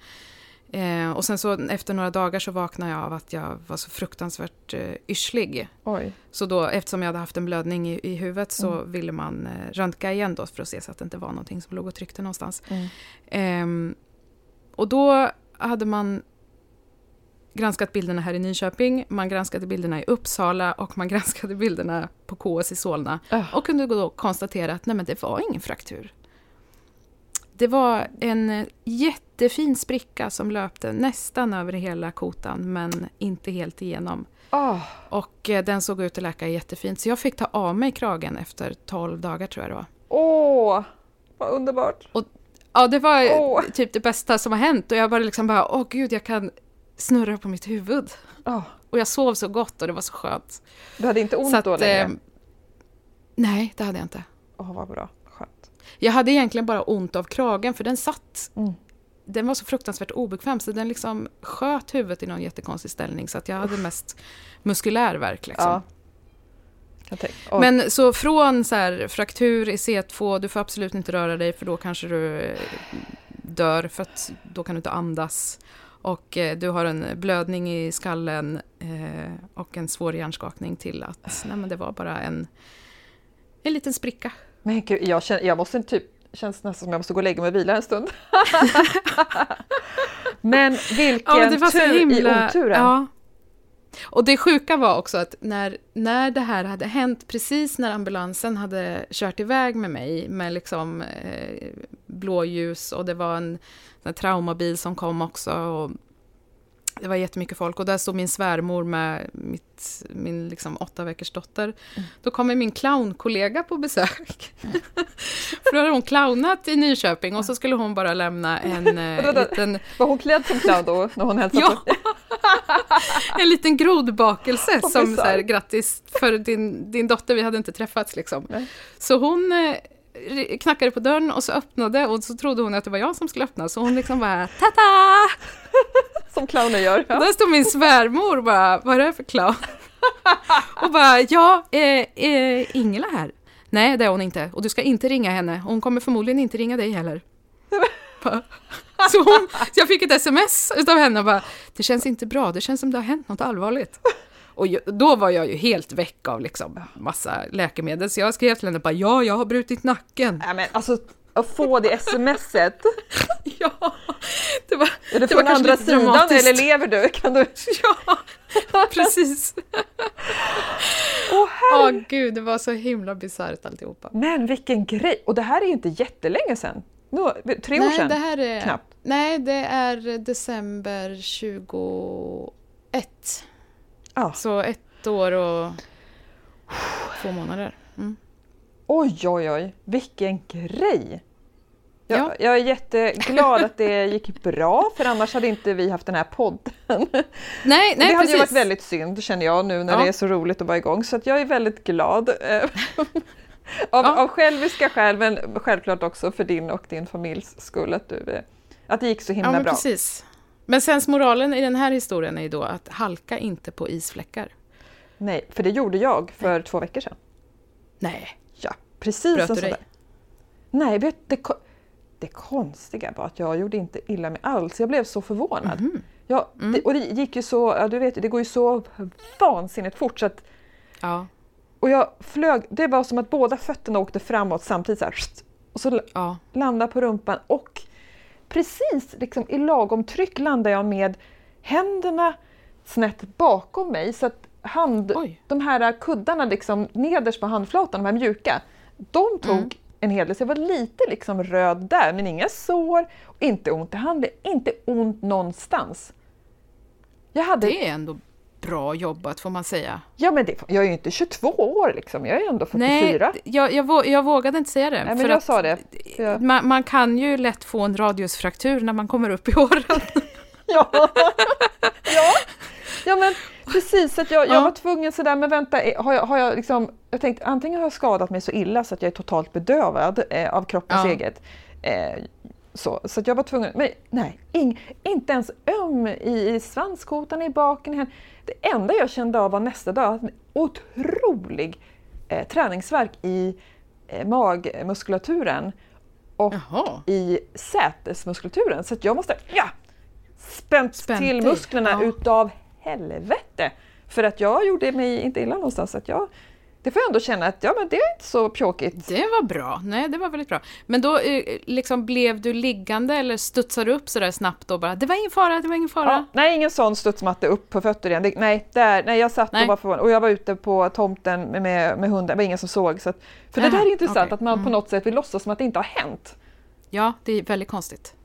Eh, och sen så efter några dagar så vaknade jag av att jag var så fruktansvärt eh, yrslig. Oj. Så då, eftersom jag hade haft en blödning i, i huvudet så mm. ville man eh, röntga igen då för att se så att det inte var någonting som låg och tryckte någonstans. Mm. Eh, och då hade man granskat bilderna här i Nyköping, man granskade bilderna i Uppsala och man granskade bilderna på KS i Solna. Uh. Och kunde då konstatera att nej, men det var ingen fraktur. Det var en jättefin spricka som löpte nästan över hela kotan, men inte helt igenom. Oh. Och eh, den såg ut att läka jättefint, så jag fick ta av mig kragen efter 12 dagar tror jag det var. Åh, oh, vad underbart! Och Ja, det var oh. typ det bästa som har hänt och jag bara liksom bara, åh gud, jag kan snurra på mitt huvud. Oh. Och jag sov så gott och det var så skönt. Du hade inte ont att, då längre? Eh, nej, det hade jag inte. Åh, vad bra. Jag hade egentligen bara ont av kragen för den satt. Mm. Den var så fruktansvärt obekväm så den liksom sköt huvudet i någon jättekonstig ställning så att jag hade mest muskulär värk. Liksom. Ja. Men så från så här, fraktur i C2, du får absolut inte röra dig för då kanske du eh, dör för att då kan du inte andas. Och eh, du har en blödning i skallen eh, och en svår hjärnskakning till att nej, men det var bara en, en liten spricka. Men gud, jag, känner, jag måste typ känns nästan som jag måste gå och lägga mig och vila en stund. men vilken ja, men tur himla, i oturen! Ja, och det sjuka var också att när, när det här hade hänt, precis när ambulansen hade kört iväg med mig med liksom eh, blåljus och det var en, en traumabil som kom också och det var jättemycket folk och där stod min svärmor med mitt, min liksom åtta veckors dotter. Mm. Då kommer min clownkollega på besök. För då hade hon clownat i Nyköping och så skulle hon bara lämna en eh, liten... Var hon klädd som clown då, när hon hälsade ja. en liten grodbakelse som så här, grattis för din, din dotter, vi hade inte träffats liksom. Nej. Så hon eh, knackade på dörren och så öppnade och så trodde hon att det var jag som skulle öppna så hon liksom bara ”Tata!” Som clowner gör. Ja. Där står min svärmor och bara ”Vad är det för clown?” Och bara ”Ja, eh, eh, Ingela här?” Nej, det är hon inte. Och du ska inte ringa henne. Hon kommer förmodligen inte ringa dig heller. Så, hon, så jag fick ett sms av henne och bara ”Det känns inte bra, det känns som det har hänt något allvarligt”. Och då var jag ju helt väck av liksom massa läkemedel, så jag skrev till henne bara ja, jag har brutit nacken. Ja, men alltså att få det smset. ja, det var Är det från andra sidan dramatiskt. eller lever du? Kan du? ja, precis. Åh oh, oh, gud, det var så himla bisarrt alltihopa. Men vilken grej! Och det här är ju inte jättelänge sedan. No, tre nej, år sedan? Det här är, knappt. Nej, det är december 21. Ah. Så ett år och två månader. Mm. Oj, oj, oj, vilken grej! Jag, ja. jag är jätteglad att det gick bra, för annars hade inte vi haft den här podden. Nej, nej, det hade precis. ju varit väldigt synd, känner jag nu när ja. det är så roligt att vara igång. Så jag är väldigt glad. Eh, av, ja. av själviska skäl, men självklart också för din och din familjs skull, att, du, eh, att det gick så himla ja, men bra. Precis. Men sensmoralen i den här historien är ju då att halka inte på isfläckar. Nej, för det gjorde jag för nej. två veckor sedan. Nej. Precis Bröt du dig? Nej, vet, det, det konstiga var att jag gjorde inte illa mig alls. Jag blev så förvånad. Mm. Ja, mm. Det, och det gick ju så, ja, du vet, det går ju så vansinnigt fort så att, ja. Och jag flög, det var som att båda fötterna åkte framåt samtidigt så här, och så ja. landade på rumpan och precis liksom i lagom tryck landade jag med händerna snett bakom mig så att hand, de här kuddarna liksom nederst på handflatan, de här mjuka, de tog mm. en hel del. Så jag var lite liksom röd där, men inga sår, inte ont i handen, inte ont någonstans. Jag hade... Det är ändå bra jobbat får man säga. Ja, men det, jag är ju inte 22 år liksom, jag är ändå 44. Nej, jag, jag, jag vågade inte säga det. Nej, men jag sa det. Ja. Man, man, kan ju lätt få en radiusfraktur när man kommer upp i åren. ja. ja, ja men precis. Att jag, jag var tvungen sådär, men vänta, har jag, har jag liksom, jag tänkte antingen har jag skadat mig så illa så att jag är totalt bedövad eh, av kroppens ja. eget eh, så, så jag var tvungen, men nej, ing, inte ens öm i, i svanskotan, i baken. Det enda jag kände av var nästa dag en otrolig eh, träningsverk i eh, magmuskulaturen och Jaha. i sätesmuskulaturen. Så jag måste ja, spänt, spänt till musklerna ja. utav helvete. För att jag gjorde mig inte illa någonstans. Att jag det får jag ändå känna att ja, men det är inte så pjåkigt. Det var bra. Nej, det var väldigt bra. Men då eh, liksom blev du liggande eller studsade du upp sådär snabbt och bara det var ingen fara, det var ingen fara? Ja, nej, ingen sån studsmatte upp på fötter igen. Det, nej, där, nej, jag satt nej. och var förvånad. Och jag var ute på tomten med, med, med hunden, det var ingen som såg. Så att, för Jaha, det där är intressant, okay. att man mm. på något sätt vill låtsas som att det inte har hänt. Ja, det är väldigt konstigt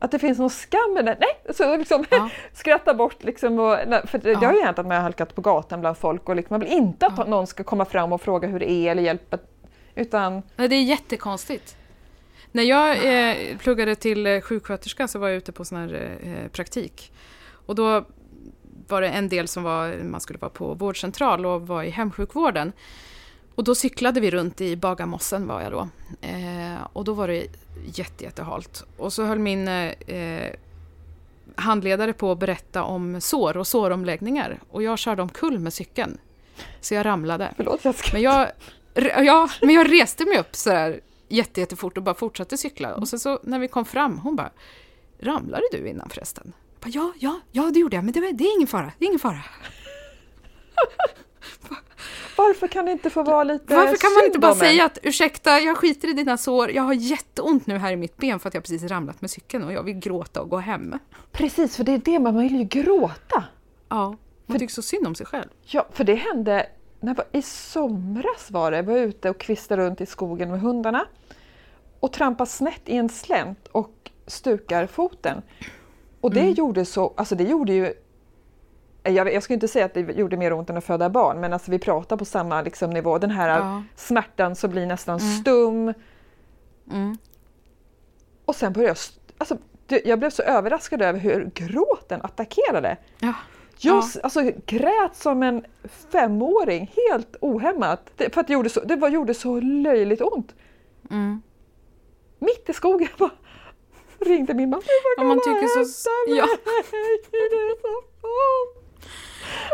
att det finns någon skam i det. Nej, så liksom ja. skratta bort liksom. Och, för det, ja. det har ju hänt att man har halkat på gatan bland folk och liksom, man vill inte att ja. någon ska komma fram och fråga hur det är eller hjälpa. Utan... Nej, det är jättekonstigt. När jag eh, pluggade till eh, sjuksköterska så var jag ute på sån här eh, praktik. Och då var det en del som var, man skulle vara på vårdcentral och var i hemsjukvården. Och då cyklade vi runt i Bagarmossen var jag då. Eh, och då var det jätte, jättehalt. Och så höll min eh, handledare på att berätta om sår och såromläggningar. Och jag körde omkull med cykeln. Så jag ramlade. Förlåt, jag men jag, ja, men jag reste mig upp så här jätte, jättefort och bara fortsatte cykla. Och sen så när vi kom fram, hon bara Ramlade du innan förresten? Jag bara, ja, ja, ja det gjorde jag, men det, det är ingen fara, det är ingen fara. Varför kan det inte få vara lite Varför kan man inte bara säga att ursäkta, jag skiter i dina sår, jag har jätteont nu här i mitt ben för att jag precis ramlat med cykeln och jag vill gråta och gå hem. Precis, för det är det, man vill ju gråta. Ja, man tycker så synd om sig själv. Ja, för det hände när var, i somras var det, jag var ute och kvistade runt i skogen med hundarna och trampade snett i en slänt och stukar foten. Och det mm. gjorde så, alltså det gjorde ju jag, jag ska inte säga att det gjorde mer ont än att föda barn, men alltså vi pratar på samma liksom, nivå. Den här ja. smärtan som blir nästan mm. stum. Mm. Och sen började jag... Alltså, jag blev så överraskad över hur gråten attackerade. Ja. Just, ja. alltså, grät som en femåring, helt ohämmat. Det, för att det gjorde så, det var, gjorde så löjligt ont. Mm. Mitt i skogen bara, ringde min mamma. Ja, man tycker så... Ja.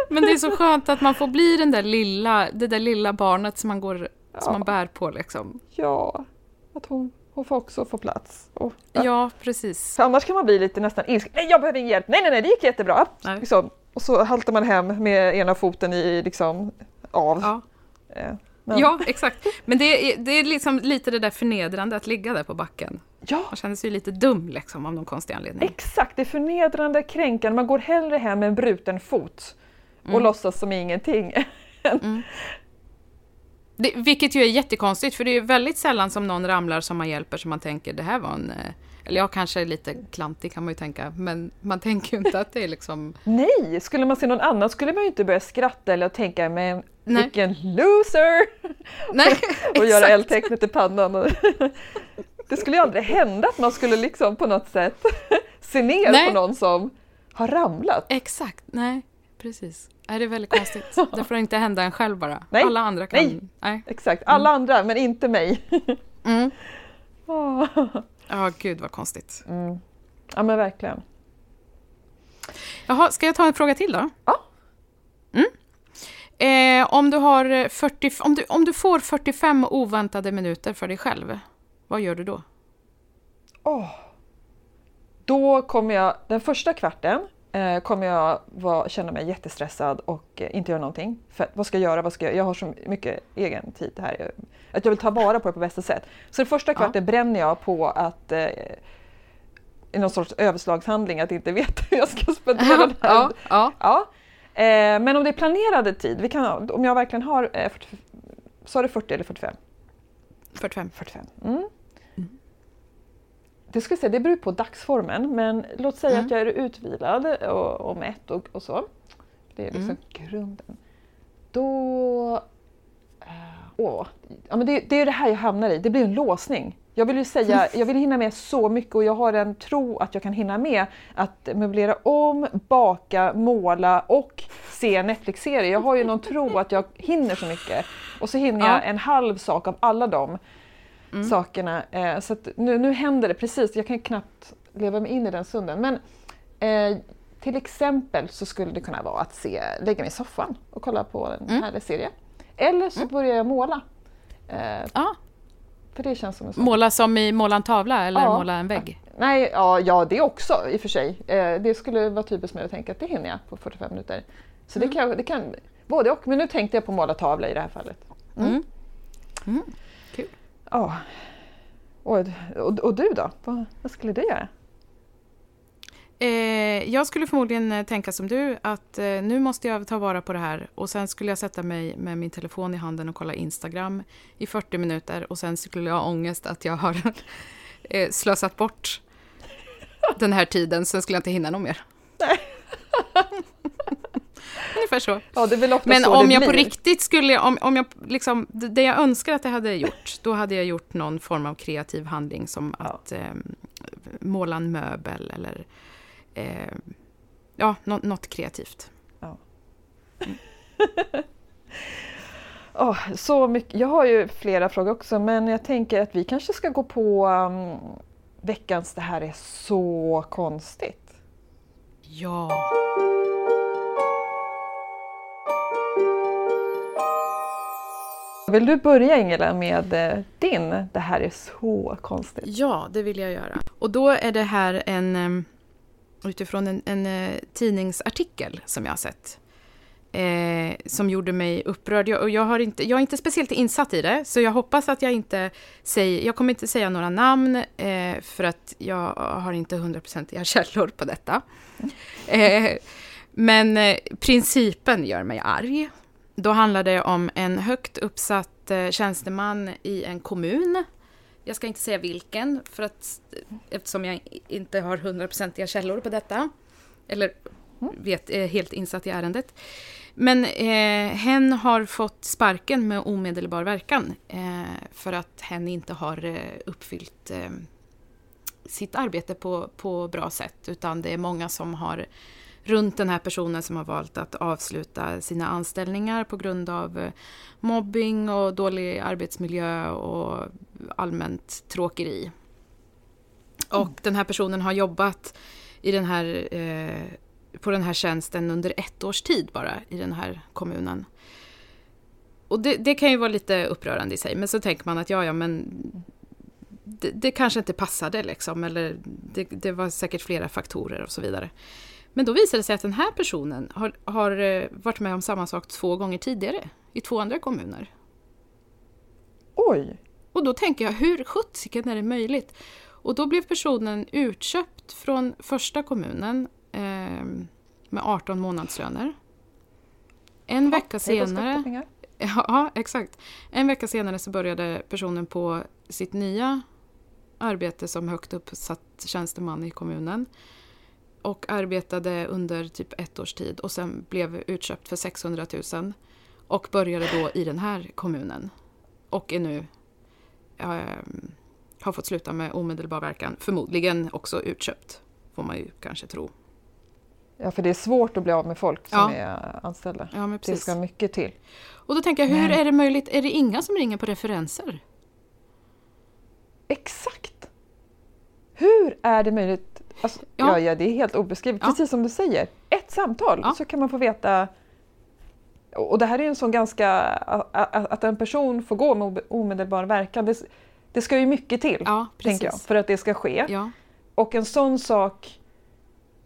Men det är så skönt att man får bli den där lilla, det där lilla barnet som man, går, ja. som man bär på. Liksom. Ja, att hon, hon får också få plats. Och, ja. ja. precis. För annars kan man bli lite nästan ilsken. Nej, jag behöver ingen hjälp. Nej, nej, nej, det gick jättebra. Liksom. Och så haltar man hem med ena foten i, liksom, av. Ja. Eh, men. Ja, exakt. Men det är, det är liksom lite det där förnedrande att ligga där på backen. Ja. Man känner sig lite dum liksom, av någon konstig anledning. Exakt, det är förnedrande, kränkande. Man går hellre hem med en bruten fot och mm. låtsas som ingenting. mm. det, vilket ju är jättekonstigt, för det är väldigt sällan som någon ramlar som man hjälper som man tänker det här var en... Eh, eller jag kanske är lite klantig kan man ju tänka, men man tänker ju inte att det är liksom... Nej, skulle man se någon annan skulle man ju inte börja skratta eller tänka men Nej. vilken loser! Nej, och göra eldtecknet i pannan. Det skulle ju aldrig hända att man skulle liksom på något sätt se ner nej. på någon som har ramlat. Exakt, nej precis. Nej, det är väldigt konstigt. Det får inte hända en själv bara. Nej. Alla andra kan... Nej, nej. exakt. Alla mm. andra, men inte mig. mm. Ja, oh. oh, gud vad konstigt. Mm. Ja, men verkligen. Jaha, ska jag ta en fråga till då? Ja. Mm. Eh, om, du har 40, om, du, om du får 45 oväntade minuter för dig själv, vad gör du då? Oh. Då kommer jag, den första kvarten eh, kommer jag var, känna mig jättestressad och eh, inte göra någonting. För, vad ska jag göra? Vad ska jag, jag har så mycket egen tid här. Att jag vill ta vara på det på bästa sätt. Så den första kvarten ja. bränner jag på att eh, i någon sorts överslagshandling att inte veta hur jag ska spendera den här. Ja, ja. Eh, men om det är planerade tid, vi kan, om jag verkligen har, eh, 40, sa du 40 eller 45? 45. 45. Mm. Mm. Det, ska säga, det beror på dagsformen, men låt säga mm. att jag är utvilad och, och mätt och, och så. Det är liksom mm. grunden. Då... Äh, åh, ja, men det, det är det här jag hamnar i, det blir en låsning. Jag vill ju säga, jag vill hinna med så mycket och jag har en tro att jag kan hinna med att möblera om, baka, måla och se Netflix-serier. Jag har ju någon tro att jag hinner så mycket. Och så hinner jag en halv sak av alla de mm. sakerna. Eh, så nu, nu händer det precis, jag kan knappt leva mig in i den stunden. Men eh, till exempel så skulle det kunna vara att se, lägga mig i soffan och kolla på en mm. härlig serie. Eller så mm. börjar jag måla. Eh, ah. För det känns som en sån. Måla som i måla en tavla eller ja. måla en vägg? Nej, ja, ja det också i och för sig. Eh, det skulle vara typiskt med att tänka att det hinner jag på 45 minuter. Så mm. det, kan, det kan både och. Men nu tänkte jag på måla tavla i det här fallet. Mm. Mm. Ja. Och, och, och, du då? Vad, vad skulle du göra? Eh, jag skulle förmodligen eh, tänka som du, att eh, nu måste jag ta vara på det här och sen skulle jag sätta mig med min telefon i handen och kolla Instagram i 40 minuter och sen skulle jag ha ångest att jag har eh, slösat bort den här tiden, sen skulle jag inte hinna något mer. Nej. Ungefär så. Ja, Men om jag blir. på riktigt skulle, om, om jag liksom, det jag önskar att jag hade gjort, då hade jag gjort någon form av kreativ handling som ja. att eh, måla en möbel eller eh, ja, något, något kreativt. Ja. Mm. oh, så mycket. Jag har ju flera frågor också, men jag tänker att vi kanske ska gå på um, veckans Det här är så konstigt. Ja. Vill du börja Ingela med eh, din Det här är så konstigt? Ja, det vill jag göra. Och då är det här en utifrån en, en eh, tidningsartikel som jag har sett. Eh, som gjorde mig upprörd. Jag, och jag, har inte, jag är inte speciellt insatt i det, så jag hoppas att jag inte säger... Jag kommer inte säga några namn, eh, för att jag har inte hundraprocentiga källor på detta. Eh, men eh, principen gör mig arg. Då handlar det om en högt uppsatt eh, tjänsteman i en kommun jag ska inte säga vilken, för att, eftersom jag inte har hundraprocentiga källor på detta. Eller mm. vet, är helt insatt i ärendet. Men eh, hen har fått sparken med omedelbar verkan eh, för att hen inte har eh, uppfyllt eh, sitt arbete på, på bra sätt. Utan det är många som har runt den här personen som har valt att avsluta sina anställningar på grund av eh, mobbing och dålig arbetsmiljö och allmänt tråkeri. Och mm. den här personen har jobbat i den här, eh, på den här tjänsten under ett års tid bara i den här kommunen. Och det, det, kan ju vara lite upprörande i sig, men så tänker man att ja, ja, men det, det kanske inte passade liksom, eller det, det, var säkert flera faktorer och så vidare. Men då visade det sig att den här personen har, har eh, varit med om samma sak två gånger tidigare i två andra kommuner. Oj! Och då tänker jag, hur sjuttsiken är det möjligt? Och då blev personen utköpt från första kommunen eh, med 18 månadslöner. En ja, vecka senare... Ja, exakt. En vecka senare så började personen på sitt nya arbete som högt uppsatt tjänsteman i kommunen och arbetade under typ ett års tid och sen blev utköpt för 600 000 och började då i den här kommunen och är nu äh, har fått sluta med omedelbar verkan. Förmodligen också utköpt, får man ju kanske tro. Ja, för det är svårt att bli av med folk som ja. är anställda. Ja, men precis. Det ska mycket till. Och då tänker jag, hur men... är det möjligt? Är det inga som ringer på referenser? Exakt! Hur är det möjligt? Alltså, ja. ja. Ja, det är helt obeskrivet. Ja. Precis som du säger, ett samtal så kan man få veta och det här är en sån ganska, att en person får gå med omedelbar verkan, det, det ska ju mycket till, ja, tänker jag, för att det ska ske. Ja. Och en sån sak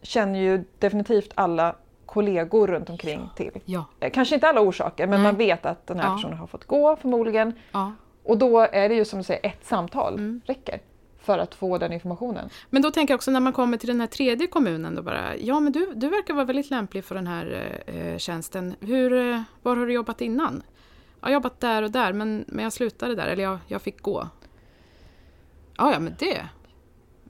känner ju definitivt alla kollegor runt omkring ja. till. Eh, kanske inte alla orsaker, men Nej. man vet att den här personen har fått gå förmodligen. Och då är det ju som du säger, ett samtal mm. räcker för att få den informationen. Men då tänker jag också när man kommer till den här tredje kommunen då bara, ja men du, du verkar vara väldigt lämplig för den här eh, tjänsten. Hur, eh, var har du jobbat innan? Jag har jobbat där och där men, men jag slutade där, eller jag, jag fick gå. Ja, ja men det,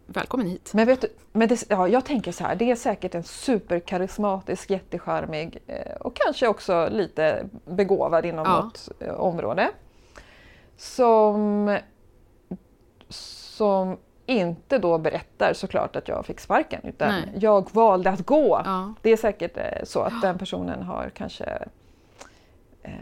välkommen hit. Men vet du, men det, ja, jag tänker så här, det är säkert en superkarismatisk, jättecharmig eh, och kanske också lite begåvad inom ja. något eh, område. Som som inte då berättar såklart att jag fick sparken utan Nej. jag valde att gå. Ja. Det är säkert eh, så att den personen har kanske eh,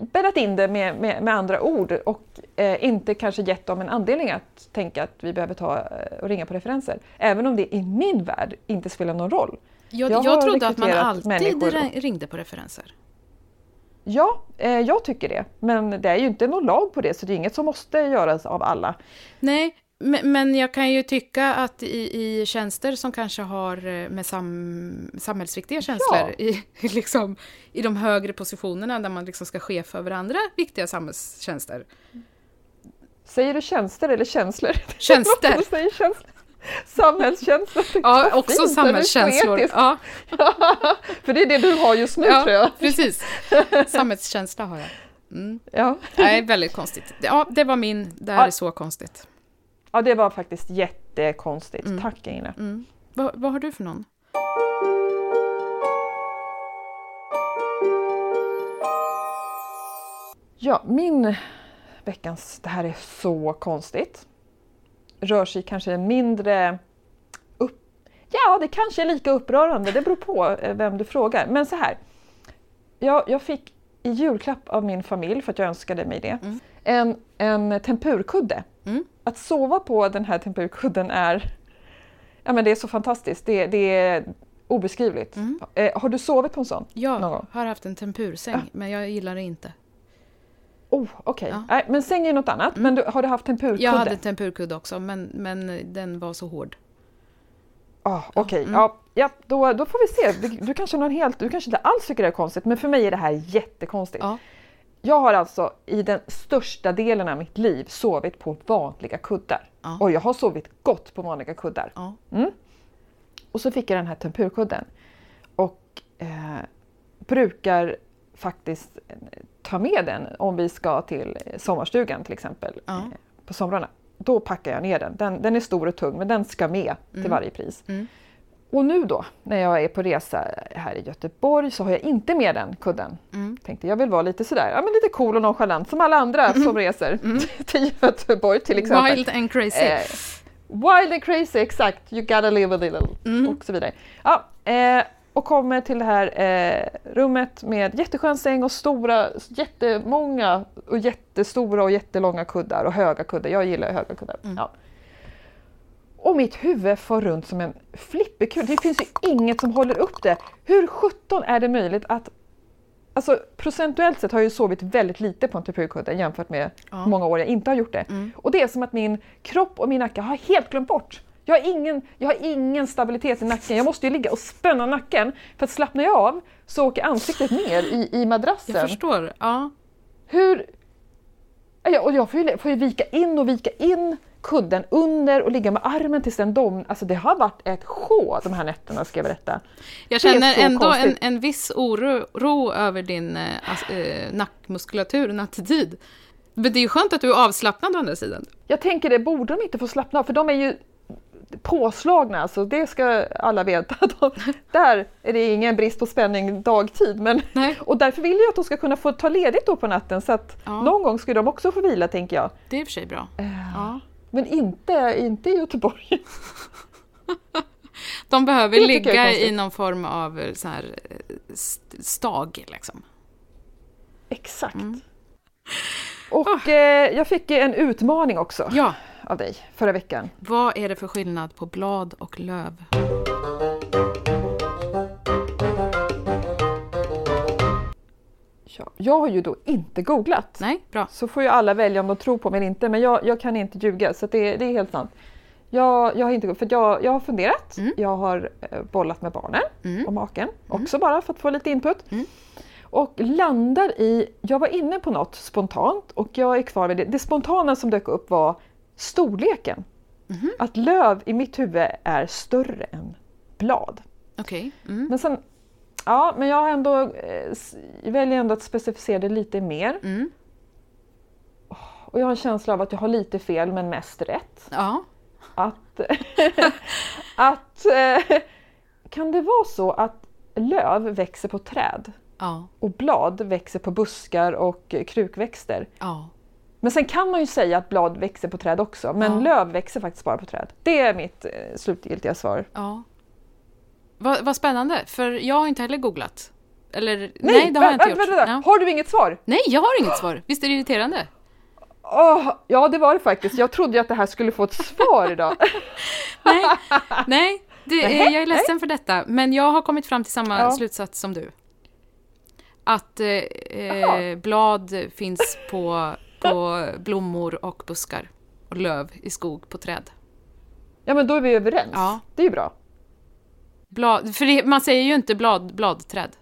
bäddat in det med, med, med andra ord och eh, inte kanske gett dem en anledning att tänka att vi behöver ta eh, och ringa på referenser. Även om det i min värld inte spelar någon roll. Jag, jag, jag trodde att man alltid ringde på referenser. Ja, eh, jag tycker det. Men det är ju inte någon lag på det, så det är inget som måste göras av alla. Nej, men jag kan ju tycka att i, i tjänster som kanske har eh, med sam, samhällsviktiga känslor, ja. i, liksom, i de högre positionerna där man liksom ska chefa över andra viktiga samhällstjänster. Säger du tjänster eller känslor? Tjänster! säger tjänster. Samhällskänsla. Ja, också fint, samhällskänslor. Ja. För det är det du har just nu ja, tror jag. precis. Samhällskänsla har jag. Mm. Ja. Nej, väldigt konstigt. Ja, det var min, det här ja. är så konstigt. Ja, det var faktiskt jättekonstigt. Mm. Tack Ingela. Mm. Va, vad har du för någon? Ja, min veckans, det här är så konstigt rör sig kanske mindre upp... Ja, det kanske är lika upprörande, det beror på eh, vem du frågar. Men så här, jag, jag fick i julklapp av min familj, för att jag önskade mig det, mm. en, en tempurkudde. Mm. Att sova på den här tempurkudden är, ja, men det är så fantastiskt. Det, det är obeskrivligt. Mm. Eh, har du sovit på en sån? Ja, jag har haft en tempursäng, ja. men jag gillar det inte. Oh, Okej, okay. ja. men säng är något annat. Mm. Men du, har du haft tempurkudde? Jag hade tempurkudde också, men, men den var så hård. Ah, Okej, okay. mm. ja, ja, då, då får vi se. Du, du, kanske någon helt, du kanske inte alls tycker det är konstigt, men för mig är det här jättekonstigt. Ja. Jag har alltså i den största delen av mitt liv sovit på vanliga kuddar. Ja. Och jag har sovit gott på vanliga kuddar. Ja. Mm. Och så fick jag den här tempurkudden. Och eh, brukar faktiskt ta med den om vi ska till sommarstugan till exempel ja. Eh, på somrarna. Då packar jag ner den. den. Den är stor och tung men den ska med mm. till varje pris. Mm. Och nu då när jag är på resa här i Göteborg så har jag inte med den kudden. Mm. Tänkte jag vill vara lite sådär, ja men lite cool och nonchalant som alla andra mm. som reser mm. till Göteborg till exempel. Wild and crazy. Eh, wild and crazy, exakt. You gotta live a little. Mm. Och så vidare. Ja, eh, och kommer till det här eh, rummet med jätteskön säng och stora, jättemånga och jättestora och jättelånga kuddar och höga kuddar. Jag gillar höga kuddar. Mm. Ja. Och mitt huvud får runt som en flipperkul. Det finns ju inget som håller upp det. Hur sjutton är det möjligt att Alltså procentuellt sett har jag ju sovit väldigt lite på en tempurkudde jämfört med ja. hur många år jag inte har gjort det. Mm. Och det är som att min kropp och min nacke har helt glömt bort jag har, ingen, jag har ingen stabilitet i nacken. Jag måste ju ligga och spänna nacken. För att slappnar jag av så åker ansiktet ner i, i madrassen. Jag förstår. Ja. Hur... Ja, och jag får ju, får ju vika in och vika in kudden under och ligga med armen tills den dom... Alltså det har varit ett sjå de här nätterna ska jag berätta. Jag känner ändå en, en viss oro, oro över din äh, nackmuskulatur nattetid. Men det är ju skönt att du är avslappnad å andra sidan. Jag tänker det, borde de inte få slappna av? För de är ju påslagna, alltså, det ska alla veta. De, där är det ingen brist på spänning dagtid. Men, och därför vill jag att de ska kunna få ta ledigt då på natten så att ja. någon gång ska de också få vila tänker jag. Det är i och för sig bra. Uh, ja. Men inte, inte i Göteborg. de behöver ligga i någon form av eh, så här, stag liksom. Exakt. Mm. Och oh. eh, jag fick en utmaning också ja. Av dig förra veckan. Vad är det för skillnad på blad och löv? Ja, jag har ju då inte googlat. Nej, bra. Så får ju alla välja om de tror på mig eller inte, men jag, jag kan inte ljuga så det, det, är helt sant. Jag, jag har inte för jag, jag har funderat, mm. jag har eh, bollat med barnen mm. och maken mm. också bara för att få lite input. Mm. Och landar i, jag var inne på något spontant och jag är kvar vid det. Det spontana som dök upp var storleken. Mm. Att löv i mitt huvud är större än blad. Okay. Mm. Men sen, ja men jag ändå, eh, jag väljer ändå att specificera det lite mer. Mm. Och jag har en känsla av att jag har lite fel men mest rätt. Ja. Att, att eh, kan det vara så att löv växer på träd? Ja. Och blad växer på buskar och krukväxter. Ja. Men sen kan man ju säga att blad växer på träd också, men ja. löv växer faktiskt bara på träd. Det är mitt eh, slutgiltiga svar. Ja. Vad, vad spännande, för jag har inte heller googlat. Eller nej, nej det har jag inte gjort. Vänta, vänta. Ja. Har du inget svar? Nej, jag har inget svar. Visst är det irriterande? Oh, ja, det var det faktiskt. Jag trodde att det här skulle få ett svar idag. nej, nej, det, jag är ledsen nej. för detta, men jag har kommit fram till samma ja. slutsats som du att eh, eh blad finns på, på blommor och buskar och löv i skog på träd. Ja men då är vi överens. Ja. Det är ju bra. Blad, för det, man säger ju inte blad, bladträd.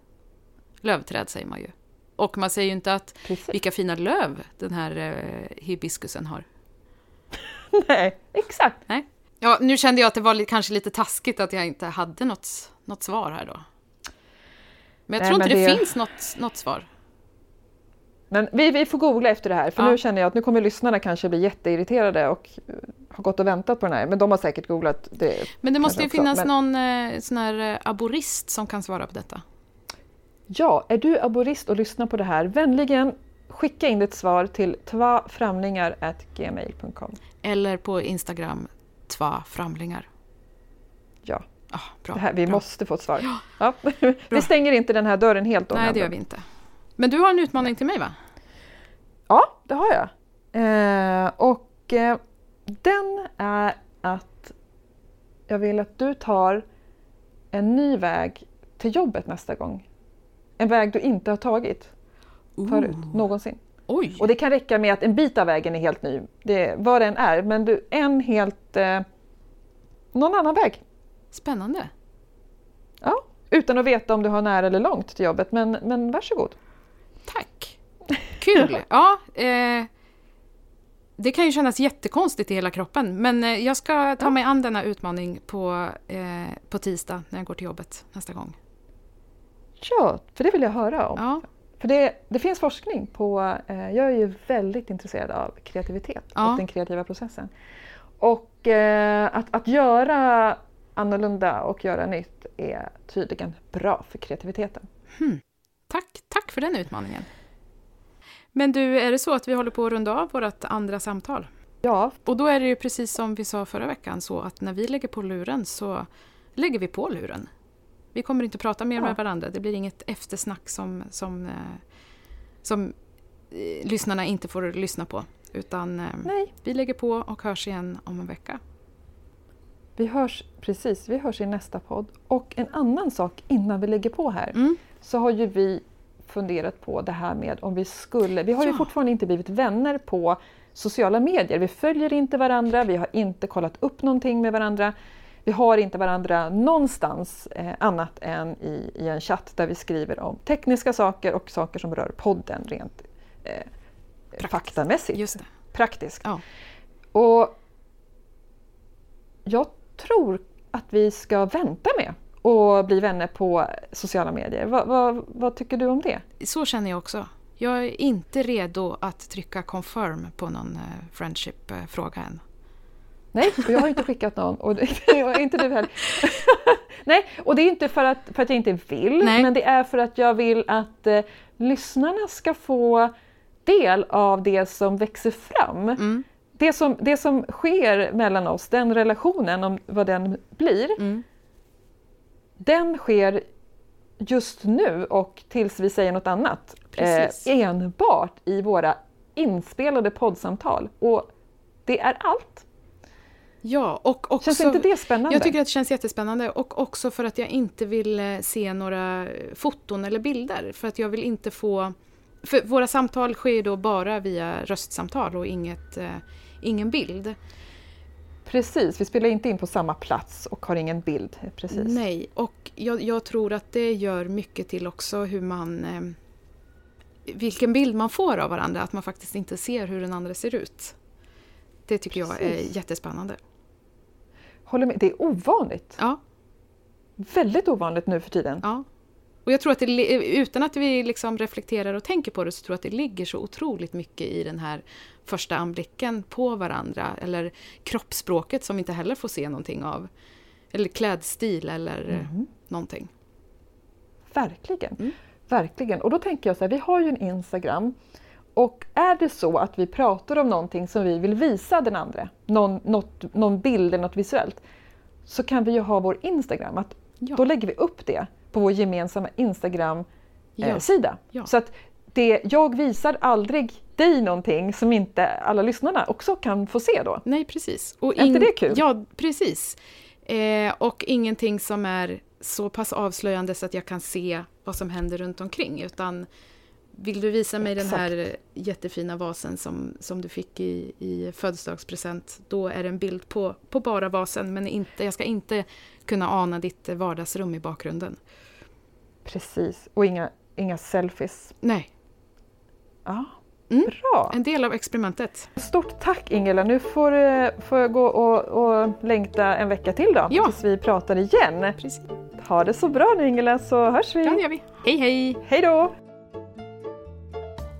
Lövträd säger man ju. Och man säger ju inte att Precis. vilka fina löv den här eh, hibiskusen har. Nej, exakt. Nej. Ja, nu kände jag att det var kanske lite taskigt att jag inte hade något, något svar här då. Men jag tror Nej, inte det, det, finns något, något svar. Men vi, vi får googla efter det här, för ja. nu känner jag att nu kommer lyssnarna kanske bli jätteirriterade och har gått och väntat på den här. Men de har säkert googlat det. Men det måste ju också. finnas men... någon eh, sån här eh, aborist som kan svara på detta. Ja, är du aborist och lyssnar på det här, vänligen skicka in ditt svar till tvaframlingar.gmail.com Eller på Instagram, tvaframlingar. Ja. Ah, bra, här, vi bra. måste få ett svar. Ja. vi stänger inte den här dörren helt. Nej, det gör vi inte. Men du har en utmaning till mig va? Ja, det har jag. Eh, och eh, den är att jag vill att du tar en ny väg till jobbet nästa gång. En väg du inte har tagit Ooh. förut, någonsin. Oj. Och det kan räcka med att en bit av vägen är helt ny, det, vad den är, men du, en helt... Eh, någon annan väg. Spännande. Ja, utan att veta om du har nära eller långt till jobbet, men, men varsågod. Tack! Kul! ja, eh, det kan ju kännas jättekonstigt i hela kroppen, men eh, jag ska ta mig an denna utmaning på, eh, på tisdag när jag går till jobbet nästa gång. Ja, för det vill jag höra om. Ja. För det, det finns forskning på, eh, jag är ju väldigt intresserad av kreativitet ja. och den kreativa processen. Och eh, att, att göra annorlunda och göra nytt är tydligen bra för kreativiteten. Hmm. Tack, tack för den utmaningen. Men du, är det så att vi håller på att runda av vårt andra samtal? Ja. Och då är det ju precis som vi sa förra veckan så att när vi lägger på luren så lägger vi på luren. Vi kommer inte att prata mer ja. med varandra. Det blir inget eftersnack som, som, eh, som eh, lyssnarna inte får lyssna på. Utan eh, Nej. vi lägger på och hörs igen om en vecka. Vi hörs precis, vi hörs i nästa podd. Och en annan sak innan vi lägger på här, mm. så har ju vi funderat på det här med om vi skulle, vi har ja. ju fortfarande inte blivit vänner på sociala medier. Vi följer inte varandra, vi har inte kollat upp någonting med varandra. Vi har inte varandra någonstans eh, annat än i, i, en chatt där vi skriver om tekniska saker och saker som rör podden rent eh, faktamässigt. Praktiskt. Ja. Och jag tror att vi ska vänta med att bli vänner på sociala medier. Va, va, vad tycker du om det? Så känner jag också. Jag är inte redo att trycka confirm på någon eh, friendship-fråga än. Nej, och jag har inte skickat någon och inte du heller. Nej, och det är inte för att, för att jag inte vill, Nej. men det är för att jag vill att eh, lyssnarna ska få del av det som växer fram. Mm. Det, som, det som sker mellan oss, den relationen, om vad den blir, mm. den sker just nu och tills vi säger något annat. Eh, enbart i våra inspelade poddsamtal. Och det är allt. Ja, och också, känns inte det spännande? Jag tycker att det känns jättespännande och också för att jag inte vill eh, se några foton eller bilder. För att jag vill inte få... För våra samtal sker då bara via röstsamtal och inget, eh, ingen bild. Precis, vi spelar inte in på samma plats och har ingen bild. Precis. Nej, och jag, jag tror att det gör mycket till också hur man... Eh, vilken bild man får av varandra, att man faktiskt inte ser hur den andra ser ut. Det tycker Precis. jag är jättespännande. Håller med. Det är ovanligt. Ja. Väldigt ovanligt nu för tiden. Ja. Och jag tror att det, utan att vi liksom reflekterar och tänker på det så tror jag att det ligger så otroligt mycket i den här första anblicken på varandra eller kroppsspråket som vi inte heller får se någonting av. Eller klädstil eller mm. någonting. Verkligen. Mm. Verkligen. Och då tänker jag så här, vi har ju en Instagram och är det så att vi pratar om någonting som vi vill visa den andra, någon, något, någon bild eller något visuellt, så kan vi ju ha vår Instagram. Att ja. Då lägger vi upp det på vår gemensamma Instagram-sida. Eh, ja. Så att det, jag visar aldrig dig någonting som inte alla lyssnarna också kan få se då. Nej, precis. Och är inte det kul? Ja, precis. Eh, och ingenting som är så pass avslöjande så att jag kan se vad som händer runt omkring, utan vill du visa mig Exakt. den här jättefina vasen som, som du fick i, i födelsedagspresent, då är det en bild på, på bara vasen, men inte, jag ska inte kunna ana ditt vardagsrum i bakgrunden. Precis, och inga, inga selfies. Nej. Ja, mm. Bra! En del av experimentet. Stort tack Ingela! Nu får, eh, får jag gå och, och längta en vecka till då, ja. tills vi pratar igen. Precis. Ha det så bra nu Ingela, så hörs vi! Ja, det gör vi. Hej hej! Hej då!